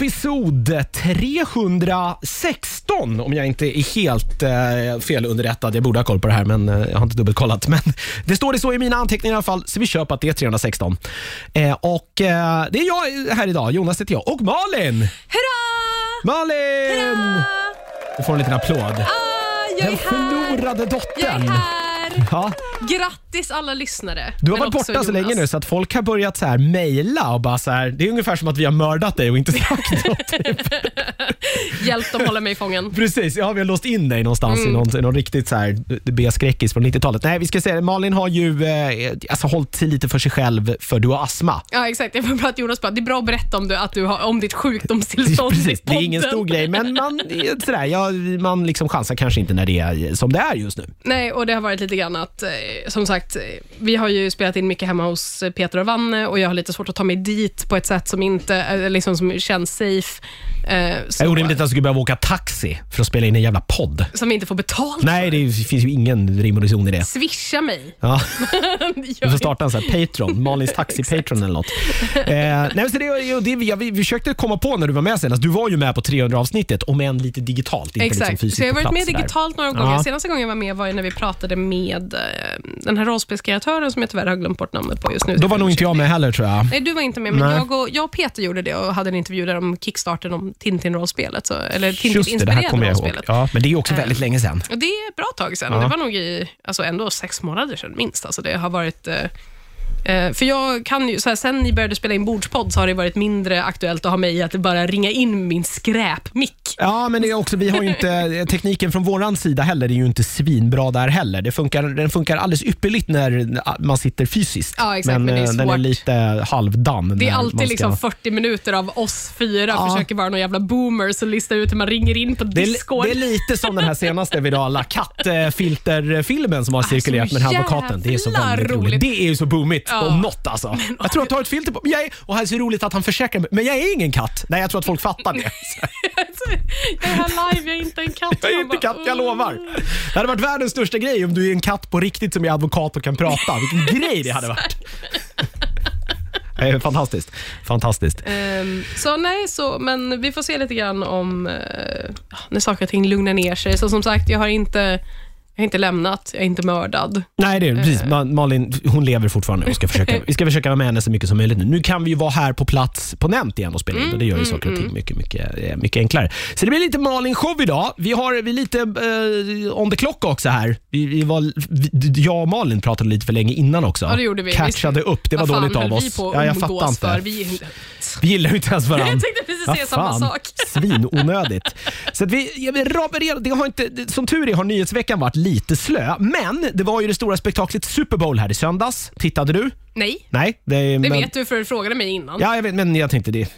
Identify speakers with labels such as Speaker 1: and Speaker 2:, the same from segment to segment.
Speaker 1: episod 316 om jag inte är helt eh, fel underrättad. Jag borde ha koll på det här, men eh, jag har inte dubbelkollat. Men det står det så i mina anteckningar i alla fall, så vi kör på att det är 316. Eh, och eh, Det är jag här idag, Jonas heter jag, och Malin!
Speaker 2: Hurra!
Speaker 1: Malin!
Speaker 2: Hurra!
Speaker 1: Du får en liten applåd.
Speaker 2: Ah, jag
Speaker 1: Den
Speaker 2: är här!
Speaker 1: förlorade
Speaker 2: Jag är
Speaker 1: dottern.
Speaker 2: Här!
Speaker 1: Ja,
Speaker 2: Grattis alla lyssnare.
Speaker 1: du har
Speaker 2: Men
Speaker 1: varit
Speaker 2: också
Speaker 1: borta så
Speaker 2: Jonas.
Speaker 1: länge nu så att folk har börjat så här mejla och bara så här, det är ungefär som att vi har mördat dig och inte sagt något.
Speaker 2: Hjälp dem hålla mig i fången.
Speaker 1: Precis, ja, vi har låst in dig någonstans
Speaker 2: Mm.
Speaker 1: i någon, i någon riktigt så här B-skräckis från 90-talet. Nej, vi ska säga. Malin har ju eh, alltså, hållit sig lite för sig själv för du har astma.
Speaker 2: Ja, exakt. Jag får bara att Jonas bara, det är bra att berätta om, du, att du har, om ditt sjukdomstillstånd
Speaker 1: Precis,
Speaker 2: i
Speaker 1: det är ingen
Speaker 2: podden.
Speaker 1: stor grej, men man, sådär, ja, man liksom chansar kanske inte när det är som det är just nu.
Speaker 2: Nej, och det har varit lite grann att, eh, som sagt, eh, vi har ju spelat in mycket hemma hos eh, Peter och Vanne och jag har lite svårt att ta mig dit på ett sätt som inte liksom, som känns safe. Så,
Speaker 1: orimligt att jag skulle behöva åka taxi för att spela in en jävla podd.
Speaker 2: Som vi inte får betalt
Speaker 1: Nej, det finns ju ingen rim och reson i det.
Speaker 2: Swisha mig.
Speaker 1: Ja. Du får starta en sån här Patreon, Malins taxi-patron eller något. Eh, nej, men så det, det, vi, vi försökte komma på när du var med senast, du var ju med på 300 avsnittet, om än lite digitalt. Inte liksom
Speaker 2: Exakt,
Speaker 1: fysiskt
Speaker 2: så jag har varit med
Speaker 1: där.
Speaker 2: digitalt några gånger.
Speaker 1: Ja.
Speaker 2: Senaste gången jag var med var när vi pratade med eh, den här rollspelskreatören som jag tyvärr har glömt bort namnet på just nu.
Speaker 1: Då var nog inte jag med heller tror jag.
Speaker 2: Nej, du var inte med, men
Speaker 1: Nej.
Speaker 2: jag och, jag och Peter gjorde det och hade en intervju där om kickstarten om Tintin-rollspelet. Eller Tintin-inspirerade rollspelet.
Speaker 1: Ja, men det är också väldigt länge sedan.
Speaker 2: Det är ett bra tag sedan.
Speaker 1: Ja.
Speaker 2: Det var nog i, alltså ändå sex månader sedan minst. Alltså det har varit... Eh, för jag kan ju, så här, sen ni började spela in Bordspodd så har det varit mindre aktuellt att ha mig att bara ringa in min skräpmick.
Speaker 1: Ja, men det är också, vi har inte, tekniken från våran sida heller är ju inte svinbra där heller. Det funkar, den funkar alldeles ypperligt när man sitter fysiskt.
Speaker 2: Ja, exakt, men det är
Speaker 1: eh, den är lite halvdan.
Speaker 2: Det är alltid
Speaker 1: ska-
Speaker 2: liksom 40 minuter av oss fyra
Speaker 1: Ja.
Speaker 2: försöker vara någon jävla boomers och lista ut hur man ringer in på
Speaker 1: det är,
Speaker 2: Discord.
Speaker 1: det är lite som den här senaste virala kattfilterfilmen som har cirkulerat med den här advokaten. Det är så väldigt roligt.
Speaker 2: roligt.
Speaker 1: Det är ju så boomigt
Speaker 2: Ja.
Speaker 1: om något alltså. Jag tror att jag har ett filter på. Jag är, och här är så roligt att han försäkrar mig. Men jag är ingen katt. Nej, jag tror att folk fattar det.
Speaker 2: jag är här live, jag är inte en katt.
Speaker 1: Jag är inte katt, jag lovar. Det hade varit världens största grej om du är en katt på riktigt som är advokat och kan prata. Vilken grej det hade varit. Fantastiskt. Fantastiskt.
Speaker 2: Ehm, så nej, så, men vi får se lite grann om uh, när saker och ting lugnar ner sig. Så som sagt, jag har inte, jag har inte lämnat, jag är inte mördad.
Speaker 1: Nej, det är
Speaker 2: Eh.
Speaker 1: precis. Ma- Malin, hon lever fortfarande. Vi ska, försöka, vi ska försöka vara med henne så mycket som möjligt nu. Nu kan vi ju vara här på plats på Nämnt igen och spela in och det gör
Speaker 2: Mm,
Speaker 1: ju saker och ting mycket, mycket, eh, mycket enklare. Så det blir lite Malin-show idag. Vi har vi är lite eh, on the clock också här. Vi, vi var, vi, jag och Malin pratade lite för länge innan också.
Speaker 2: Ja, det gjorde vi.
Speaker 1: Catchade upp. Det var
Speaker 2: Vad fan
Speaker 1: dåligt av
Speaker 2: höll
Speaker 1: oss.
Speaker 2: vi på att
Speaker 1: ja, jag
Speaker 2: umgås
Speaker 1: fattar inte.
Speaker 2: För? Vi,
Speaker 1: Vi gillar ju inte ens varandra.
Speaker 2: Jag tänkte precis säga samma sak.
Speaker 1: Svinonödigt. Så att vi, vill raberera, det har inte, som tur är har nyhetsveckan varit lite lite slö, men det var ju det stora spektaklet Super Bowl här i söndags. Tittade du?
Speaker 2: Nej,
Speaker 1: Nej. Det,
Speaker 2: det
Speaker 1: men,
Speaker 2: vet du för du frågade mig innan.
Speaker 1: Ja, jag vet, men jag tänkte det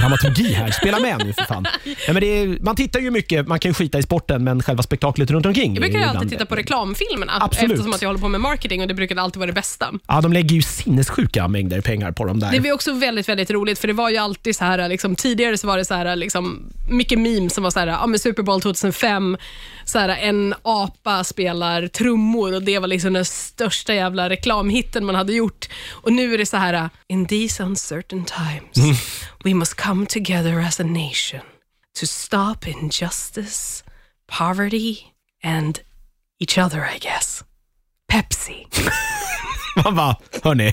Speaker 1: dramaturgi här. Spela med nu för fan. Ja, men det är, man tittar ju mycket, man kan ju skita i sporten, men själva spektaklet runt omkring.
Speaker 2: Jag
Speaker 1: är
Speaker 2: brukar
Speaker 1: ju
Speaker 2: alltid titta på reklamfilmerna
Speaker 1: Absolut.
Speaker 2: eftersom att jag håller på med marketing och det brukar alltid vara det bästa.
Speaker 1: Ja, de lägger ju sinnessjuka mängder pengar på dem där.
Speaker 2: Det var också väldigt, väldigt roligt för det var ju alltid så här, liksom, tidigare så var det så här, liksom, mycket memes som var så här, ja, men Super Bowl 2005, så här, en apa spelar trummor och det var liksom den största jävla reklamhitten man hade gjort. Och nu är det så här, in these uncertain times, we must come together as a nation to stop injustice, poverty and each other I guess. Pepsi.
Speaker 1: Man bara, hörni.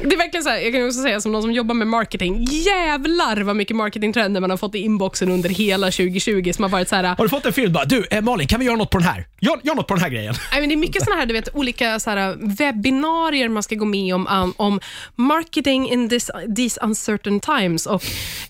Speaker 2: Det är verkligen så här, jag kan också säga som någon som jobbar med marketing, jävlar vad mycket marketingtrender man har fått i inboxen under hela 2020 som har varit så här,
Speaker 1: Har du fått en film? Bara, du, eh, Malin, kan vi göra något på den här? Gör, gör något på den här grejen.
Speaker 2: Nej, men det är mycket såna här, du vet, olika så här, webbinarier man ska gå med om, um, om marketing in this, these uncertain times och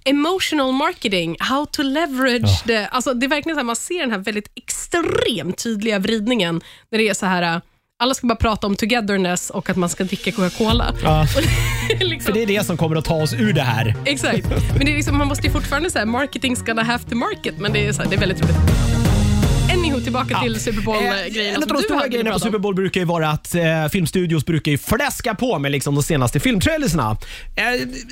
Speaker 2: emotional marketing, how to leverage the... Alltså, det är verkligen så här, man ser den här väldigt extremt tydliga vridningen när det är så här, alla ska bara prata om togetherness och att man ska dricka Coca-Cola.
Speaker 1: Ja.
Speaker 2: Liksom,
Speaker 1: För det är det som kommer att ta oss ur det här.
Speaker 2: Exakt. Men det är liksom, man måste ju fortfarande säga marketing's gonna have to market, men det är, så här, det är väldigt roligt. Anywho, tillbaka till Super
Speaker 1: Eh,
Speaker 2: Bowl-grejen.
Speaker 1: En av de stora grejerna på Super Bowl brukar ju vara att eh, filmstudios brukar ju fläska på med liksom de senaste filmtrailersna. Eh,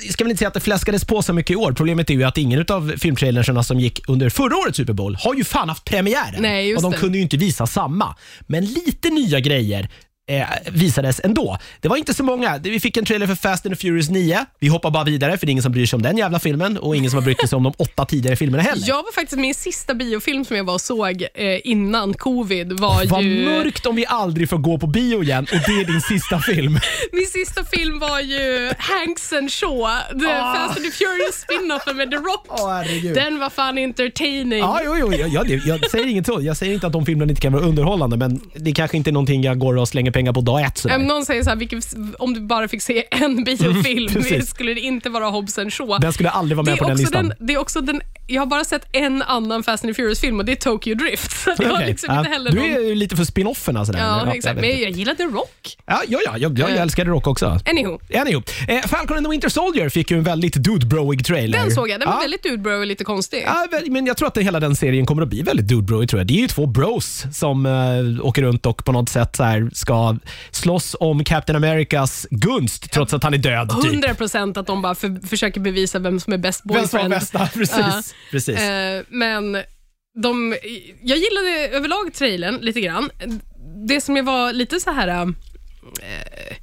Speaker 1: ska väl inte säga att det fläskades på så mycket i år. Problemet är ju att ingen av filmtrailersna som gick under förra årets Super Bowl har ju fan haft premiären.
Speaker 2: Nej, just
Speaker 1: och de
Speaker 2: det.
Speaker 1: kunde ju inte visa samma. Men lite nya grejer eh, visades ändå. Det var inte så många. Vi fick en trailer för Fast and the Furious 9. Vi hoppar bara vidare, för det är ingen som bryr sig om den jävla filmen och ingen som har brytt sig om de åtta tidigare filmerna heller.
Speaker 2: Jag var faktiskt min sista biofilm som jag var och såg eh, innan covid var
Speaker 1: Vad
Speaker 2: ju...
Speaker 1: mörkt om vi aldrig får gå på bio igen och det är din sista film.
Speaker 2: Min sista film var ju Hanks and Shaw, the
Speaker 1: Ah.
Speaker 2: Fast and the Furious spin-offen med The Rock.
Speaker 1: Herregud.
Speaker 2: Den var fan entertaining.
Speaker 1: Ja, jo, jo, jag, jag, jag säger inget så. Jag säger inte att de filmerna inte kan vara underhållande, men det kanske inte är någonting jag går och slänger pengar på dag ett. Sådär.
Speaker 2: Någon säger så här, vilken, om du bara fick se en biofilm
Speaker 1: precis.
Speaker 2: skulle det inte vara Hobbs Shaw.
Speaker 1: Den skulle aldrig vara med på den listan.
Speaker 2: den, det är också den, jag har bara sett en annan Fast and Furious-film och det är Tokyo Drift. Så det
Speaker 1: Okej.
Speaker 2: liksom
Speaker 1: Ja,
Speaker 2: inte heller
Speaker 1: du
Speaker 2: någon...
Speaker 1: är ju lite för spin-offerna. Sådär.
Speaker 2: Ja,
Speaker 1: jag
Speaker 2: exakt. Men jag gillade Rock.
Speaker 1: Ja, ja, ja jag, jag, jag älskade Rock också.
Speaker 2: Anywho,
Speaker 1: Anywho, eh, Falcon and the Winter Soldier fick ju en väldigt dude-broig trailer.
Speaker 2: den såg jag. Den var
Speaker 1: ja.
Speaker 2: väldigt dudebro och lite konstig.
Speaker 1: Ja, men jag tror att hela den serien kommer att bli väldigt dude-broig. tror jag. Det är ju två bros som eh, åker runt och på något sätt så här, ska slåss om Captain Americas gunst trots att han är död. Typ.
Speaker 2: 100 procent att de bara för, försöker bevisa vem som är bäst
Speaker 1: Vem som var
Speaker 2: boyfriend.
Speaker 1: bästa, precis.
Speaker 2: Ja.
Speaker 1: precis.
Speaker 2: Eh, men de, jag gillade överlag trailern lite grann. Det som jag var lite så här... eh,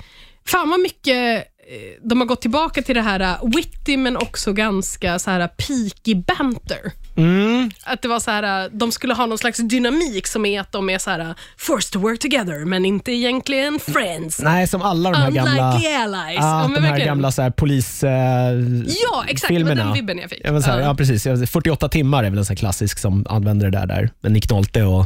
Speaker 2: fan vad mycket eh, de har gått tillbaka till det här eh, witty men också ganska så här peaky banter.
Speaker 1: Mm.
Speaker 2: Att det var så här, eh, de skulle ha någon slags dynamik som är att de är så här eh, forced to work together men inte egentligen friends.
Speaker 1: Nej, som alla de här gamla,
Speaker 2: Unlikely allies.
Speaker 1: ja, de här
Speaker 2: verkligen.
Speaker 1: gamla så här, polis... Eh,
Speaker 2: Ja, exakt. Det var
Speaker 1: filmerna.
Speaker 2: den vibben jag fick.
Speaker 1: Ja, men så här,
Speaker 2: Ja.
Speaker 1: ja, precis. Ja, 48 timmar är väl en sån klassisk som använder det där, där. Nick Nolte och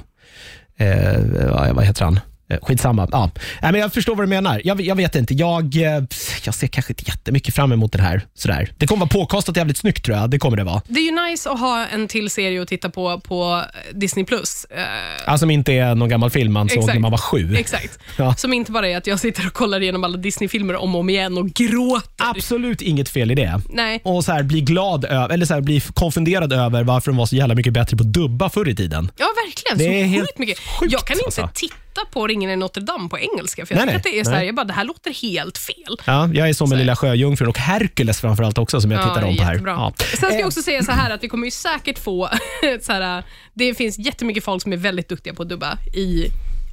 Speaker 1: eh, vad heter han? Eh, Skitsamma. Ja. Nej, men jag förstår vad du menar. Jag, jag vet inte. Jag, eh, jag ser kanske inte jättemycket fram emot det här. Sådär. Det kommer vara påkostat jävligt snyggt tror jag. Det kommer det vara.
Speaker 2: Det är ju nice att ha en till serie att titta på på Disney+. Plus. Eh,
Speaker 1: Alltså som inte är någon gammal film man såg
Speaker 2: Exakt.
Speaker 1: när man var sju.
Speaker 2: Exakt.
Speaker 1: Ja.
Speaker 2: Som inte bara är att jag sitter och kollar igenom alla Disney-filmer om och om igen och gråter.
Speaker 1: Absolut inget fel i det.
Speaker 2: Nej.
Speaker 1: Och så här, bli glad över, eller så här, bli konfunderad över varför de var så jävla mycket bättre på att dubba förr i tiden.
Speaker 2: Ja, verkligen.
Speaker 1: Det
Speaker 2: så
Speaker 1: är helt
Speaker 2: mycket.
Speaker 1: sjukt,
Speaker 2: jag kan inte
Speaker 1: alltså.
Speaker 2: titta på Ringen i Notre Dame på engelska, för jag
Speaker 1: Nej, nej.
Speaker 2: att det är så här, jag bara, det här låter helt fel.
Speaker 1: Ja, jag är som med Lilla Sjöjungfrun och Hercules framförallt också som jag tittar om på här. Ja.
Speaker 2: Sen ska
Speaker 1: Eh,
Speaker 2: jag också säga så här att vi kommer ju säkert få, så här, det finns jättemycket folk som är väldigt duktiga på att dubba i,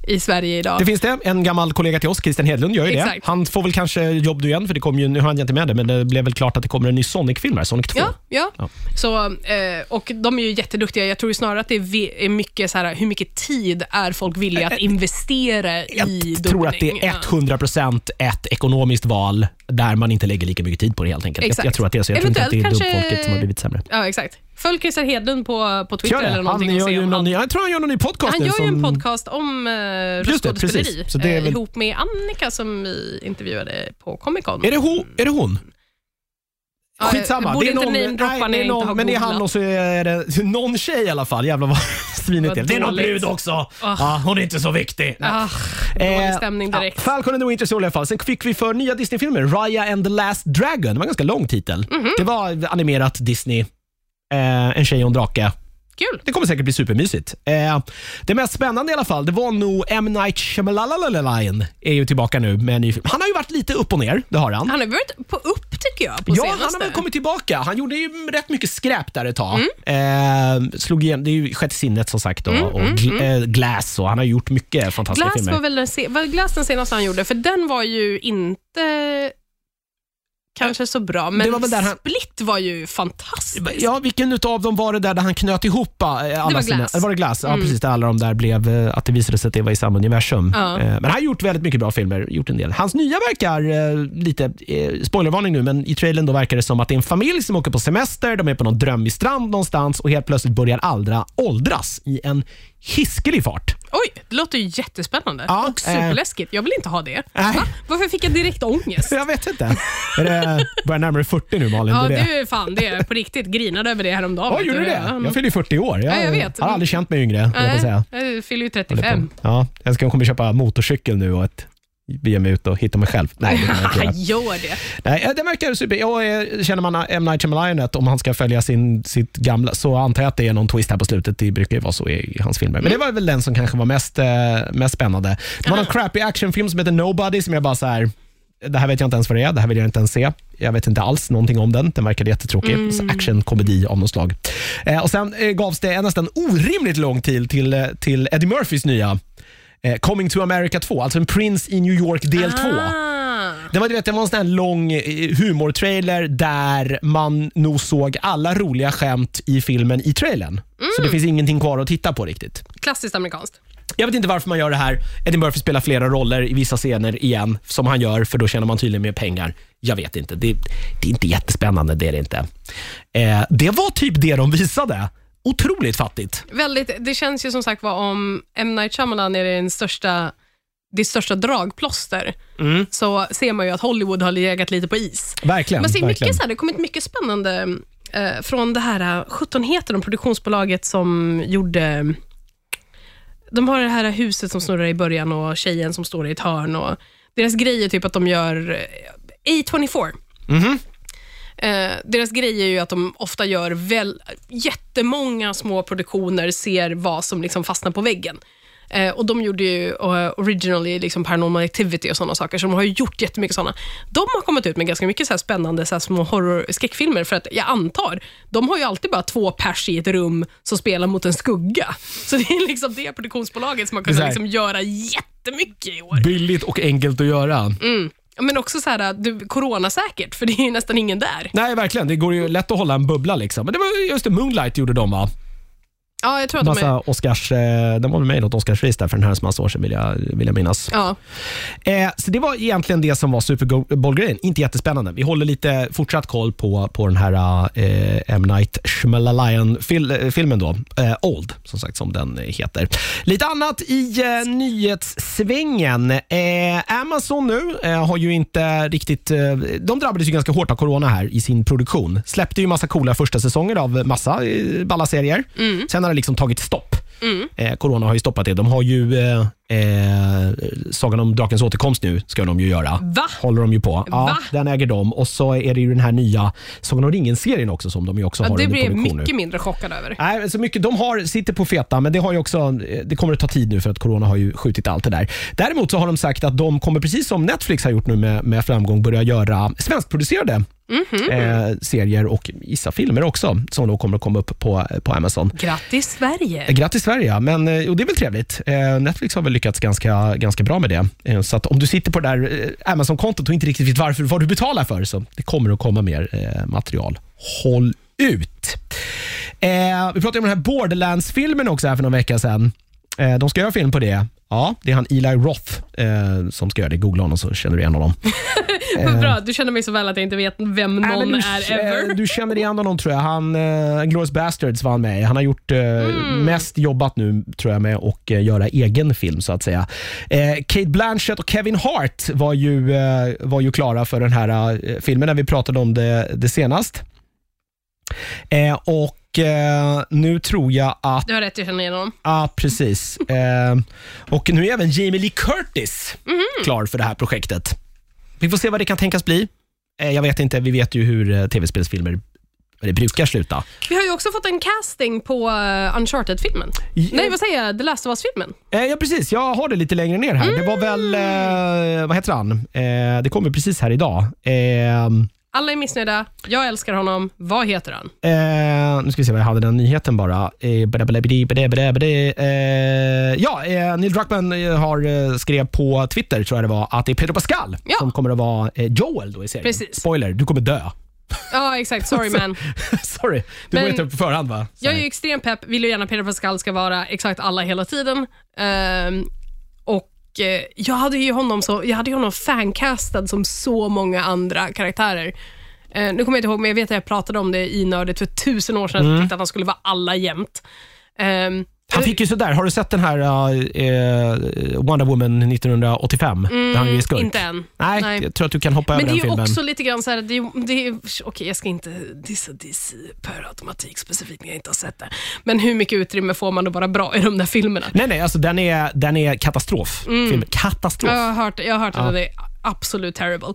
Speaker 2: i Sverige idag.
Speaker 1: Det finns det. En gammal kollega till oss, Christian Hedlund, gör ju det.
Speaker 2: Exakt.
Speaker 1: Han får väl kanske jobb nu igen, för det kom ju, nu har han inte med det, men det blev väl klart att det kommer en ny Sonic-film här, Sonic 2.
Speaker 2: Ja, ja.
Speaker 1: Ja.
Speaker 2: Så, eh, och de är ju jätteduktiga. Jag tror snarare att det är, mycket så här, hur mycket tid är folk villiga att investera
Speaker 1: Eh, Jag
Speaker 2: i
Speaker 1: tror att det är 100% ett ekonomiskt val där man inte lägger lika mycket tid på det helt enkelt. Jag, jag tror att det är så. Jag tror inte att det är
Speaker 2: Eventuellt kanske-
Speaker 1: dubbfolket som har blivit sämre.
Speaker 2: Ja, exakt. Följ Christer Hedlund på, på Twitter
Speaker 1: Gör det.
Speaker 2: eller
Speaker 1: Han,
Speaker 2: någonting och
Speaker 1: gör
Speaker 2: se
Speaker 1: ju
Speaker 2: om
Speaker 1: någon
Speaker 2: han...
Speaker 1: jag tror han gör någon ny podcast
Speaker 2: Han
Speaker 1: nu.
Speaker 2: gör ju en
Speaker 1: som,
Speaker 2: podcast om eh,
Speaker 1: det,
Speaker 2: röstskådespeleri
Speaker 1: precis. Så det är
Speaker 2: eh,
Speaker 1: väl-
Speaker 2: ihop med Annika som vi intervjuade på Comic Con.
Speaker 1: Är det, ho, är det hon?
Speaker 2: Ja,
Speaker 1: Skitsamma.
Speaker 2: borde
Speaker 1: det är
Speaker 2: inte namedroppa när
Speaker 1: det är
Speaker 2: jag inte
Speaker 1: någon,
Speaker 2: har
Speaker 1: men det är han
Speaker 2: googlat.
Speaker 1: och så är det någon tjej i alla fall. Jävlar vad svinigt det är. Det är någon
Speaker 2: dåligt.
Speaker 1: brud också.
Speaker 2: Ah.
Speaker 1: Ja, hon är inte så viktig.
Speaker 2: Ah, dålig
Speaker 1: Eh,
Speaker 2: stämning
Speaker 1: ja,
Speaker 2: direkt.
Speaker 1: Falcon and the Winter Soldier i alla fall. Sen fick vi för nya Disney-filmer, Raya and the Last Dragon. Det var en ganska lång titel.
Speaker 2: Mhm.
Speaker 1: Det var animerat Disney, eh, en tjej och en drake.
Speaker 2: Kul.
Speaker 1: Det kommer säkert bli supermysigt. Eh, det mest spännande i alla fall, det var nog M. Night Shyamalan är ju tillbaka nu med en ny film. Han har ju varit lite upp och ner, det har han.
Speaker 2: Han har varit på upp tycker jag på
Speaker 1: Ja, han
Speaker 2: senaste.
Speaker 1: har väl kommit tillbaka. Han gjorde ju rätt mycket skräp där ett tag.
Speaker 2: Mm.
Speaker 1: Eh, slog igen, det är ju Sjätte sinnet som sagt och, och gl- eh, Glass och han har gjort mycket fantastiska
Speaker 2: Glass
Speaker 1: filmer.
Speaker 2: var väl den, se- var Glass den senaste han gjorde, för den var ju inte kanske så bra, men
Speaker 1: Det var väl där han-
Speaker 2: Split var ju fantastisk.
Speaker 1: Ja, vilken utav dem var det där, där han knöt ihop eh, alla
Speaker 2: var
Speaker 1: sina...
Speaker 2: Glass.
Speaker 1: Eller var det Glass? Ja,
Speaker 2: Mm.
Speaker 1: precis. Där alla de där blev, eh, att det visade sig att det var i samma universum.
Speaker 2: Ja.
Speaker 1: Eh, Men han har gjort väldigt mycket bra filmer. Gjort en del. Hans nya verkar, eh, lite eh, spoilervarning nu, men i trailern då verkar det som att det är en familj som åker på semester, de är på någon drömmig strand någonstans och helt plötsligt börjar alla åldras i en hiskelig fart.
Speaker 2: Oj, det låter ju jättespännande
Speaker 1: Ja,
Speaker 2: och superläskigt. Jag vill inte ha det.
Speaker 1: Nej.
Speaker 2: Va? Varför fick jag direkt ångest?
Speaker 1: Jag vet inte. är det, börjar närmare 40 nu Malin?
Speaker 2: Ja,
Speaker 1: det är
Speaker 2: fan det. är På riktigt. Grinade över det häromdagen. Vet
Speaker 1: gjorde du det?
Speaker 2: Ja,
Speaker 1: Jag fyller ju 40 år. Jag,
Speaker 2: Ja, jag vet.
Speaker 1: har aldrig känt mig yngre, höll jag.
Speaker 2: Nej, jag fyller ju
Speaker 1: Håller på.
Speaker 2: 35.
Speaker 1: Ja, jag ska komma köpa motorcykel nu och ett, ge mig ut och hitta mig själv. Nej, det.
Speaker 2: Gör det.
Speaker 1: Nej, det verkar super. Jag, känner man M. Night Shyamalan om han ska följa sin, sitt gamla, så antar jag att det är någon twist här på slutet. Det brukar ju vara så i, hans filmer. Men det var väl den som kanske var mest, eh, mest spännande. Det var någon crappy actionfilm som heter Nobody som jag bara så här. Det här vet jag inte ens vad det är. Det här vill jag inte ens se. Jag vet inte alls någonting om den. Den verkade jättetråkig. Mm. Actionkomedi av något slag. Eh, och Sen eh, gavs det nästan orimligt lång tid till, eh, till Eddie Murphys nya eh, Coming to America 2, alltså en Prince i New York del 2.
Speaker 2: Ah.
Speaker 1: Det var, du vet, det var en sån här lång eh, humortrailer där man nog såg alla roliga skämt i filmen i trailern. Så det finns ingenting kvar att titta på riktigt.
Speaker 2: Klassiskt amerikanskt.
Speaker 1: Jag vet inte varför man gör det här. Eddie Murphy spelar flera roller i vissa scener igen, som han gör, för då tjänar man tydligen mer pengar. Jag vet inte. Det, det är inte jättespännande, det är det inte. Eh, det var typ det de visade. Otroligt fattigt.
Speaker 2: Väldigt, det känns ju som sagt var om M. Night Shyamalan är den största, det största dragplåster,
Speaker 1: Mm.
Speaker 2: så ser man ju att Hollywood har legat lite på is.
Speaker 1: Verkligen.
Speaker 2: Man ser
Speaker 1: verkligen.
Speaker 2: mycket så här, det har kommit mycket spännande eh, från det här, uh, 17 heter de, produktionsbolaget som gjorde de har det här huset som snurrar i början och tjejen som står i ett hörn. Och deras grej är typ att de gör eh, A24.
Speaker 1: Mhm.
Speaker 2: Eh, deras grej är ju att de ofta gör väl, jättemånga små produktioner, ser vad som liksom fastnar på väggen. Eh, och De gjorde ju uh, originally liksom Paranormal Activity och sådana saker, så de har ju gjort jättemycket sådana. De har kommit ut med ganska mycket så spännande så små horror skräckfilmer, för att jag antar, de har ju alltid bara två pers i ett rum som spelar mot en skugga. Så det är liksom det produktionsbolaget som har kunnat liksom göra jättemycket i år.
Speaker 1: Billigt och enkelt att göra.
Speaker 2: Ja, men också så här, äh, du, coronasäkert, för det är ju nästan ingen där.
Speaker 1: Nej, verkligen. Det går ju lätt att hålla en bubbla. Liksom. Men det var just det, Moonlight gjorde de va?
Speaker 2: Ja, jag tror att de är...
Speaker 1: Massa Oscars, eh, den var med i något Oscarspris där för en herrans massa år sedan vill jag, vill jag minnas.
Speaker 2: Ja.
Speaker 1: Eh, så det var egentligen det som var Super Bowl-grejen. Inte jättespännande. Vi håller lite fortsatt koll på, på den här eh, M. Night Shyamalan-filmen då. Eh, Old, som sagt, som den heter. Lite annat i eh, nyhetssvängen. Eh, Amazon nu eh, har ju inte riktigt... Eh, de drabbades ju ganska hårt av corona här i sin produktion. Släppte ju massa coola första säsonger av massa eh, balla serier. Sen har liksom tagit stopp. Eh, corona har ju stoppat det. De har ju eh, eh, Sagan om drakens återkomst nu, ska de ju göra.
Speaker 2: Va?
Speaker 1: Håller de ju på. Ja,
Speaker 2: Va?
Speaker 1: Den äger de. Och så är det ju den här nya Sagan om ringen-serien också som de ju också
Speaker 2: Ja,
Speaker 1: har
Speaker 2: det
Speaker 1: under
Speaker 2: blir jag
Speaker 1: produktion nu.
Speaker 2: mycket mindre chockad över.
Speaker 1: Nej, men så mycket, de har, sitter på feta, men det, har ju också, det kommer att ta tid nu för att corona har ju skjutit allt det där. Däremot så har de sagt att de kommer, precis som Netflix har gjort nu med, med framgång, börja göra svenskproducerade
Speaker 2: Mhm.
Speaker 1: eh, serier och vissa filmer också, som då kommer att komma upp på, på Amazon.
Speaker 2: Grattis Sverige!
Speaker 1: Eh, Grattis Sverige, men, eh, och det är väl trevligt. Eh, Netflix har väl lyckats ganska, ganska bra med det. Eh, så att om du sitter på det där eh, Amazon-kontot och inte riktigt vet varför, vad du betalar för, så det kommer att komma mer eh, material. Håll ut! Eh, vi pratade om den här Borderlands-filmen också här för någon vecka sedan. Eh, de ska göra film på det. Ja, det är han Eli Roth eh, som ska göra det. Googla honom så känner du igen honom.
Speaker 2: Vad bra, du känner mig så väl att jag inte vet vem någon
Speaker 1: du,
Speaker 2: är ever.
Speaker 1: eh, Du känner igen honom tror jag. Han, uh, Glorious Bastards var han med i. Han har gjort eh,
Speaker 2: Mm.
Speaker 1: mest jobbat nu tror jag med att eh, göra egen film så att säga. Eh, Kate Blanchett och Kevin Hart var ju, eh, var ju klara för den här eh, filmen när vi pratade om det, det senast. Eh, och eh, nu tror jag att
Speaker 2: Du har rätt, jag känner igen honom.
Speaker 1: Ja, precis. Eh, och nu är även Jamie Lee Curtis
Speaker 2: Mhm.
Speaker 1: klar för det här projektet. Vi får se vad det kan tänkas bli. Eh, jag vet inte, vi vet ju hur eh, tv-spelsfilmer vad det brukar sluta.
Speaker 2: Vi har ju också fått en casting på uh, Uncharted-filmen. Nej, vad säger jag? The Last of Us-filmen.
Speaker 1: Eh, ja, precis. Jag har det lite längre ner här. Det var väl, eh, vad heter han? Eh, det kommer precis här idag. Eh,
Speaker 2: Alla är missnöjda. Jag älskar honom. Vad heter han?
Speaker 1: Eh, nu ska vi se vad jag hade den nyheten bara. Eh, bada, bada, bada. Eh, ja, eh, Neil Druckmann eh, har eh, skrev på Twitter, tror jag det var, att det är Pedro Pascal
Speaker 2: Ja.
Speaker 1: som kommer att vara Joel då i serien.
Speaker 2: Precis.
Speaker 1: Spoiler, du kommer dö.
Speaker 2: Ja, exakt. Sorry man.
Speaker 1: Sorry, du var inte på förhand va? Så
Speaker 2: Jag är ju extremt pepp. Vill ju gärna Peter Pascal ska vara exakt alla hela tiden. Ehm, och jag hade ju honom så, jag hade honom fancastad som så många andra karaktärer. Eh, nu kommer jag inte ihåg, men jag vet att jag pratade om det i Nördigt för tusen år sedan.
Speaker 1: Mm.
Speaker 2: att Jag tyckte att han skulle vara alla jämt. Ehm,
Speaker 1: Han fick ju sådär, har du sett den här uh, Wonder Woman 1985? där han är skurk?
Speaker 2: inte än.
Speaker 1: Nej,
Speaker 2: Nej.
Speaker 1: jag tror att du kan hoppa
Speaker 2: Men
Speaker 1: över
Speaker 2: det är
Speaker 1: den
Speaker 2: ju
Speaker 1: filmen.
Speaker 2: också lite grann så här, det är, det är, okej jag ska inte dissa DC per automatik specifikt när jag inte har sett det. Men hur mycket utrymme får man att vara bra i de där filmerna?
Speaker 1: Nej, nej, alltså den är, den är katastrof.
Speaker 2: Mm.
Speaker 1: Film. Katastrof.
Speaker 2: Jag har hört, jag har hört
Speaker 1: Ja.
Speaker 2: det absolut terrible.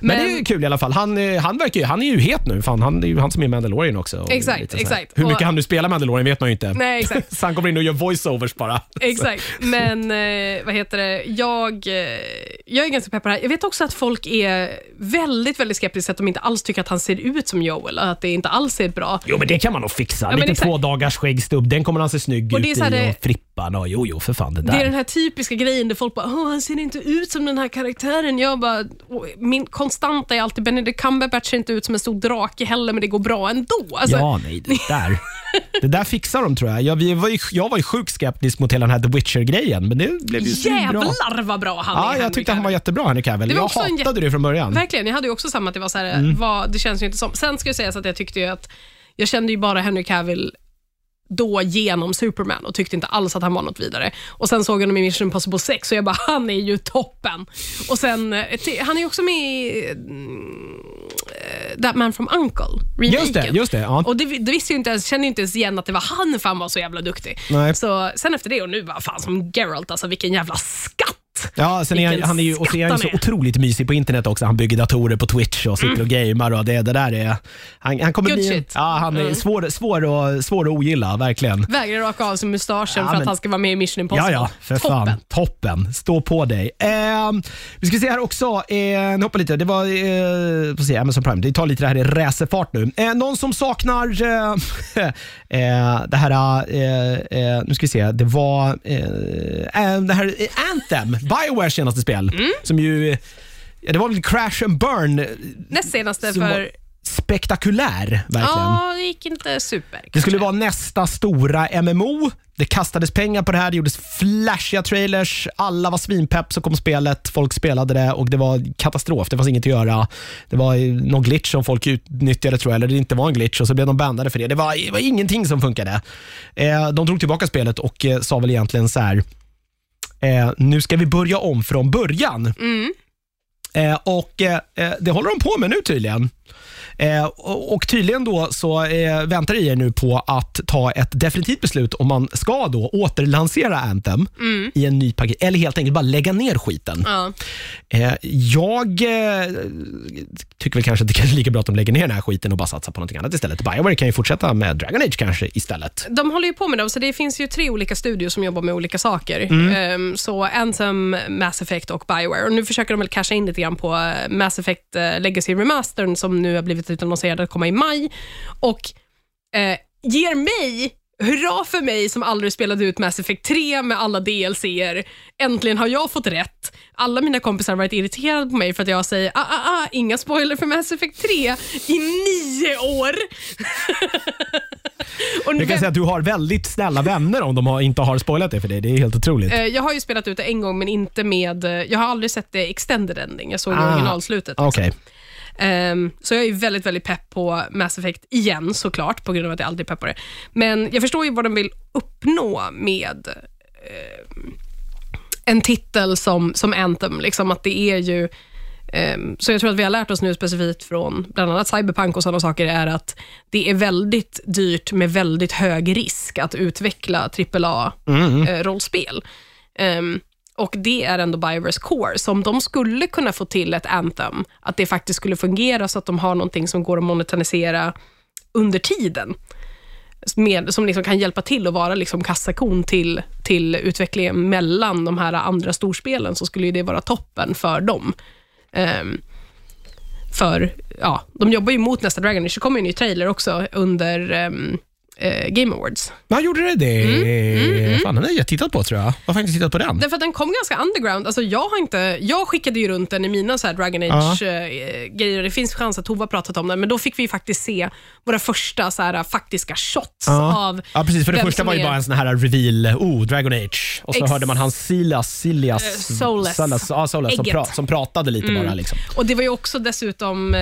Speaker 1: Men, det är kul i alla fall. Han, eh, han, verkar ju, han är ju het nu. Fan, han, det är ju han som är Mandalorian också. och
Speaker 2: Exakt, exakt.
Speaker 1: Hur mycket
Speaker 2: Och-
Speaker 1: han nu spelar Mandalorian vet man ju inte.
Speaker 2: Nej, exakt.
Speaker 1: så han kommer in och gör voiceovers bara.
Speaker 2: Exakt, men eh, vad heter det? Jag, eh, jag är ganska pepp på det här. Jag vet också att folk är väldigt, väldigt skeptiska att de inte alls tycker att han ser ut som Joel, att det inte alls är bra.
Speaker 1: Jo, men det kan man nog fixa.
Speaker 2: men
Speaker 1: Lite
Speaker 2: exakt.
Speaker 1: två dagars skäggstubb, den kommer han se snygg
Speaker 2: Och
Speaker 1: ut i.
Speaker 2: det-
Speaker 1: Och frippan och jo, jo, för fan det där.
Speaker 2: Det är den här typiska grejen där folk bara han ser inte ut som den här karaktären. Jag bara, "Åh, min konstanta är alltid Benedict Cumberbatch ser inte ut som en stor drake heller, men det går bra ändå. Alltså,
Speaker 1: Ja, nej, det där. Det där fixar de tror jag. Jag, vi var ju, jag var ju sjukt skeptisk mot hela den här The Witcher-grejen, men det blev ju så bra.
Speaker 2: Jävlar vad bra han är,
Speaker 1: Ja, jag
Speaker 2: Henry
Speaker 1: tyckte han var jättebra, Henry Cavill. Jag
Speaker 2: en
Speaker 1: hatade det från början.
Speaker 2: Verkligen, jag hade ju också samma att det var så här,
Speaker 1: Mm.
Speaker 2: vad, det känns ju inte som. Sen ska jag säga så att jag tyckte ju att, jag kände ju bara Henry Cavill då genom Superman och tyckte inte alls att han var något vidare. Och Sen såg jag honom i Mission Impossible 6 och jag bara, han är ju toppen. Och sen, eh, Han är också med i eh, That Man from Uncle, remaken.
Speaker 1: Just det, just det. Ja.
Speaker 2: Och det, det visste ju inte ens, kände inte ens igen att det var han för han var så jävla duktig.
Speaker 1: Nej.
Speaker 2: Så sen efter det och nu var fan som Geralt, alltså vilken jävla skatt.
Speaker 1: Ja, sen är han, han är ju, och så är han ju så otroligt mysig på internet också. Han bygger datorer på Twitch och sitter och gamer och det, det där är... Han, han kommer
Speaker 2: Good
Speaker 1: bli...
Speaker 2: shit.
Speaker 1: Ja, han är
Speaker 2: Mm.
Speaker 1: svår, svår, och, svår att ogilla, verkligen.
Speaker 2: Vägrar raka av sig mustaschen
Speaker 1: Ja,
Speaker 2: för
Speaker 1: men-
Speaker 2: att han ska vara med i Mission Impossible.
Speaker 1: Ja, ja, för fan.
Speaker 2: Toppen.
Speaker 1: Toppen. Stå på dig. Eh, vi ska se här också. Eh, nu hoppar lite. Det var eh, se, Amazon Prime. Det tar lite det här i racerfart nu. Eh, någon som saknar eh, eh, det här... Eh, nu ska vi se. Det var det här Anthem, Biowares senaste spel.
Speaker 2: Mm.
Speaker 1: Som ju... Ja, det var väl Crash and Burn.
Speaker 2: Näst senaste för...
Speaker 1: spektakulär, verkligen.
Speaker 2: Ja, det gick inte super.
Speaker 1: Det skulle
Speaker 2: kanske.
Speaker 1: vara nästa stora MMO. Det kastades pengar på det här, det gjordes flashiga trailers, alla var svinpepp, så kom spelet, folk spelade det och det var katastrof. Det fanns inget att göra. Det var eh, någon glitch som folk utnyttjade tror jag, eller det inte var en glitch och så blev de bandade för det. Det var, det var ingenting som funkade. Eh, de drog tillbaka spelet och eh, sa väl egentligen så här. Eh, nu ska vi börja om från början. Eh, och eh, eh, Det håller de på med nu tydligen. Eh, och, och Tydligen då så eh, väntar EA nu på att ta ett definitivt beslut om man ska då återlansera Anthem i en ny paket eller helt enkelt bara lägga ner skiten.
Speaker 2: Ja.
Speaker 1: Eh, jag eh, tycker väl kanske att det kan vara lika bra att de lägger ner den här skiten och bara satsar på någonting annat istället. Bioware kan ju fortsätta med Dragon Age kanske istället.
Speaker 2: De håller ju på med det, så det finns ju tre olika studios som jobbar med olika saker.
Speaker 1: Mm.
Speaker 2: Ehm, så Anthem, Mass Effect och Bioware. Och nu försöker de väl casha in lite grann på eh, Mass Effect eh, Legacy Remastern som nu har blivit utannonserad att komma i maj. Och eh, ger mig Hurra för mig som aldrig spelade ut Mass Effect 3 med alla DLCer. Äntligen har jag fått rätt. Alla mina kompisar har varit irriterade på mig för att jag säger ah, ah, ah, inga spoiler för Mass Effect 3 i nio år. Och
Speaker 1: Jag kan säga att du har väldigt snälla vänner om de har, inte har spoilat det för dig. Det är helt otroligt.
Speaker 2: Eh, Jag har ju spelat ut det en gång, men inte med... eh, Jag har aldrig sett det extended ending. Jag såg
Speaker 1: Ah.
Speaker 2: originalslutet.
Speaker 1: Okej.
Speaker 2: Ehm, så jag är väldigt, väldigt pepp på Mass Effect igen, såklart, på grund av att jag alltid är pepp på det. Men jag förstår ju vad de vill uppnå med ehm, en titel som, som Anthem. Liksom att det är ju... ehm, så jag tror att vi har lärt oss nu specifikt från bland annat Cyberpunk och sådana saker, är att det är väldigt dyrt med väldigt hög risk att utveckla AAA-rollspel. Ehm, och det är ändå Biowares core. Så om de skulle kunna få till ett Anthem, att det faktiskt skulle fungera så att de har någonting som går att monetarisera under tiden, med, som liksom kan hjälpa till att vara liksom kassakon till, till utvecklingen mellan de här andra storspelen, så skulle ju det vara toppen för dem. Um, för ja, de jobbar ju mot nästa Dragon Age. Det kommer ju en ny trailer också under um, eh, Game Awards.
Speaker 1: Ja, gjorde det det?
Speaker 2: Mm,
Speaker 1: Fan, den har jag tittat på tror jag. Varför har jag inte tittat på den?
Speaker 2: Därför att den kom ganska underground. Alltså jag, har inte, jag skickade ju runt den i mina så här Dragon Age-grejer. det finns chans att Tova har pratat om den, men då fick vi faktiskt se våra första så här, faktiska shots
Speaker 1: Ja.
Speaker 2: av
Speaker 1: ja, precis. För det första var ju
Speaker 2: är-
Speaker 1: bara en sån här reveal. Oh, Dragon Age. Och så
Speaker 2: Ex-
Speaker 1: hörde man hans Silas,
Speaker 2: Eh, Solas.
Speaker 1: Solas, ja, Solas som.
Speaker 2: Mm.
Speaker 1: pra, som pratade lite bara. Liksom.
Speaker 2: Och Det var ju också dessutom eh,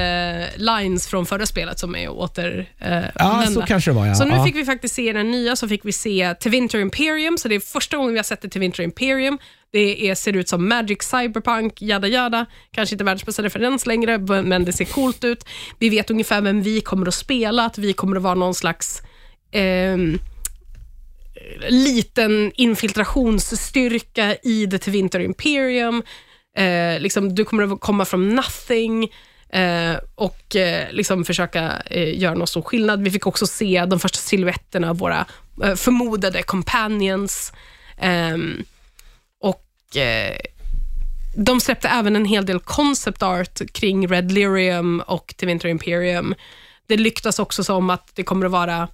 Speaker 2: lines från förra spelet som är åter eh,
Speaker 1: Ja, så kanske det var. Ja.
Speaker 2: Så nu
Speaker 1: ja.
Speaker 2: fick vi faktiskt se den nya, så fick vi se Tevinter Imperium, så det är första gången vi har sett det till Imperium. Det är, ser ut som Magic Cyberpunk, jada jada. Kanske inte världens bästa referens längre, men det ser coolt ut. Vi vet ungefär vem vi kommer att spela, att vi kommer att vara någon slags eh, liten infiltrationsstyrka i The Winter Imperium. Eh, liksom, du kommer att komma från nothing eh, och eh, liksom försöka eh, göra någon stor skillnad. Vi fick också se de första silhuetterna av våra eh, förmodade companions. Ehm, och eh, de släppte även en hel del concept art kring Red Lyrium och The Winter Imperium. Det lyktas också som att det kommer att vara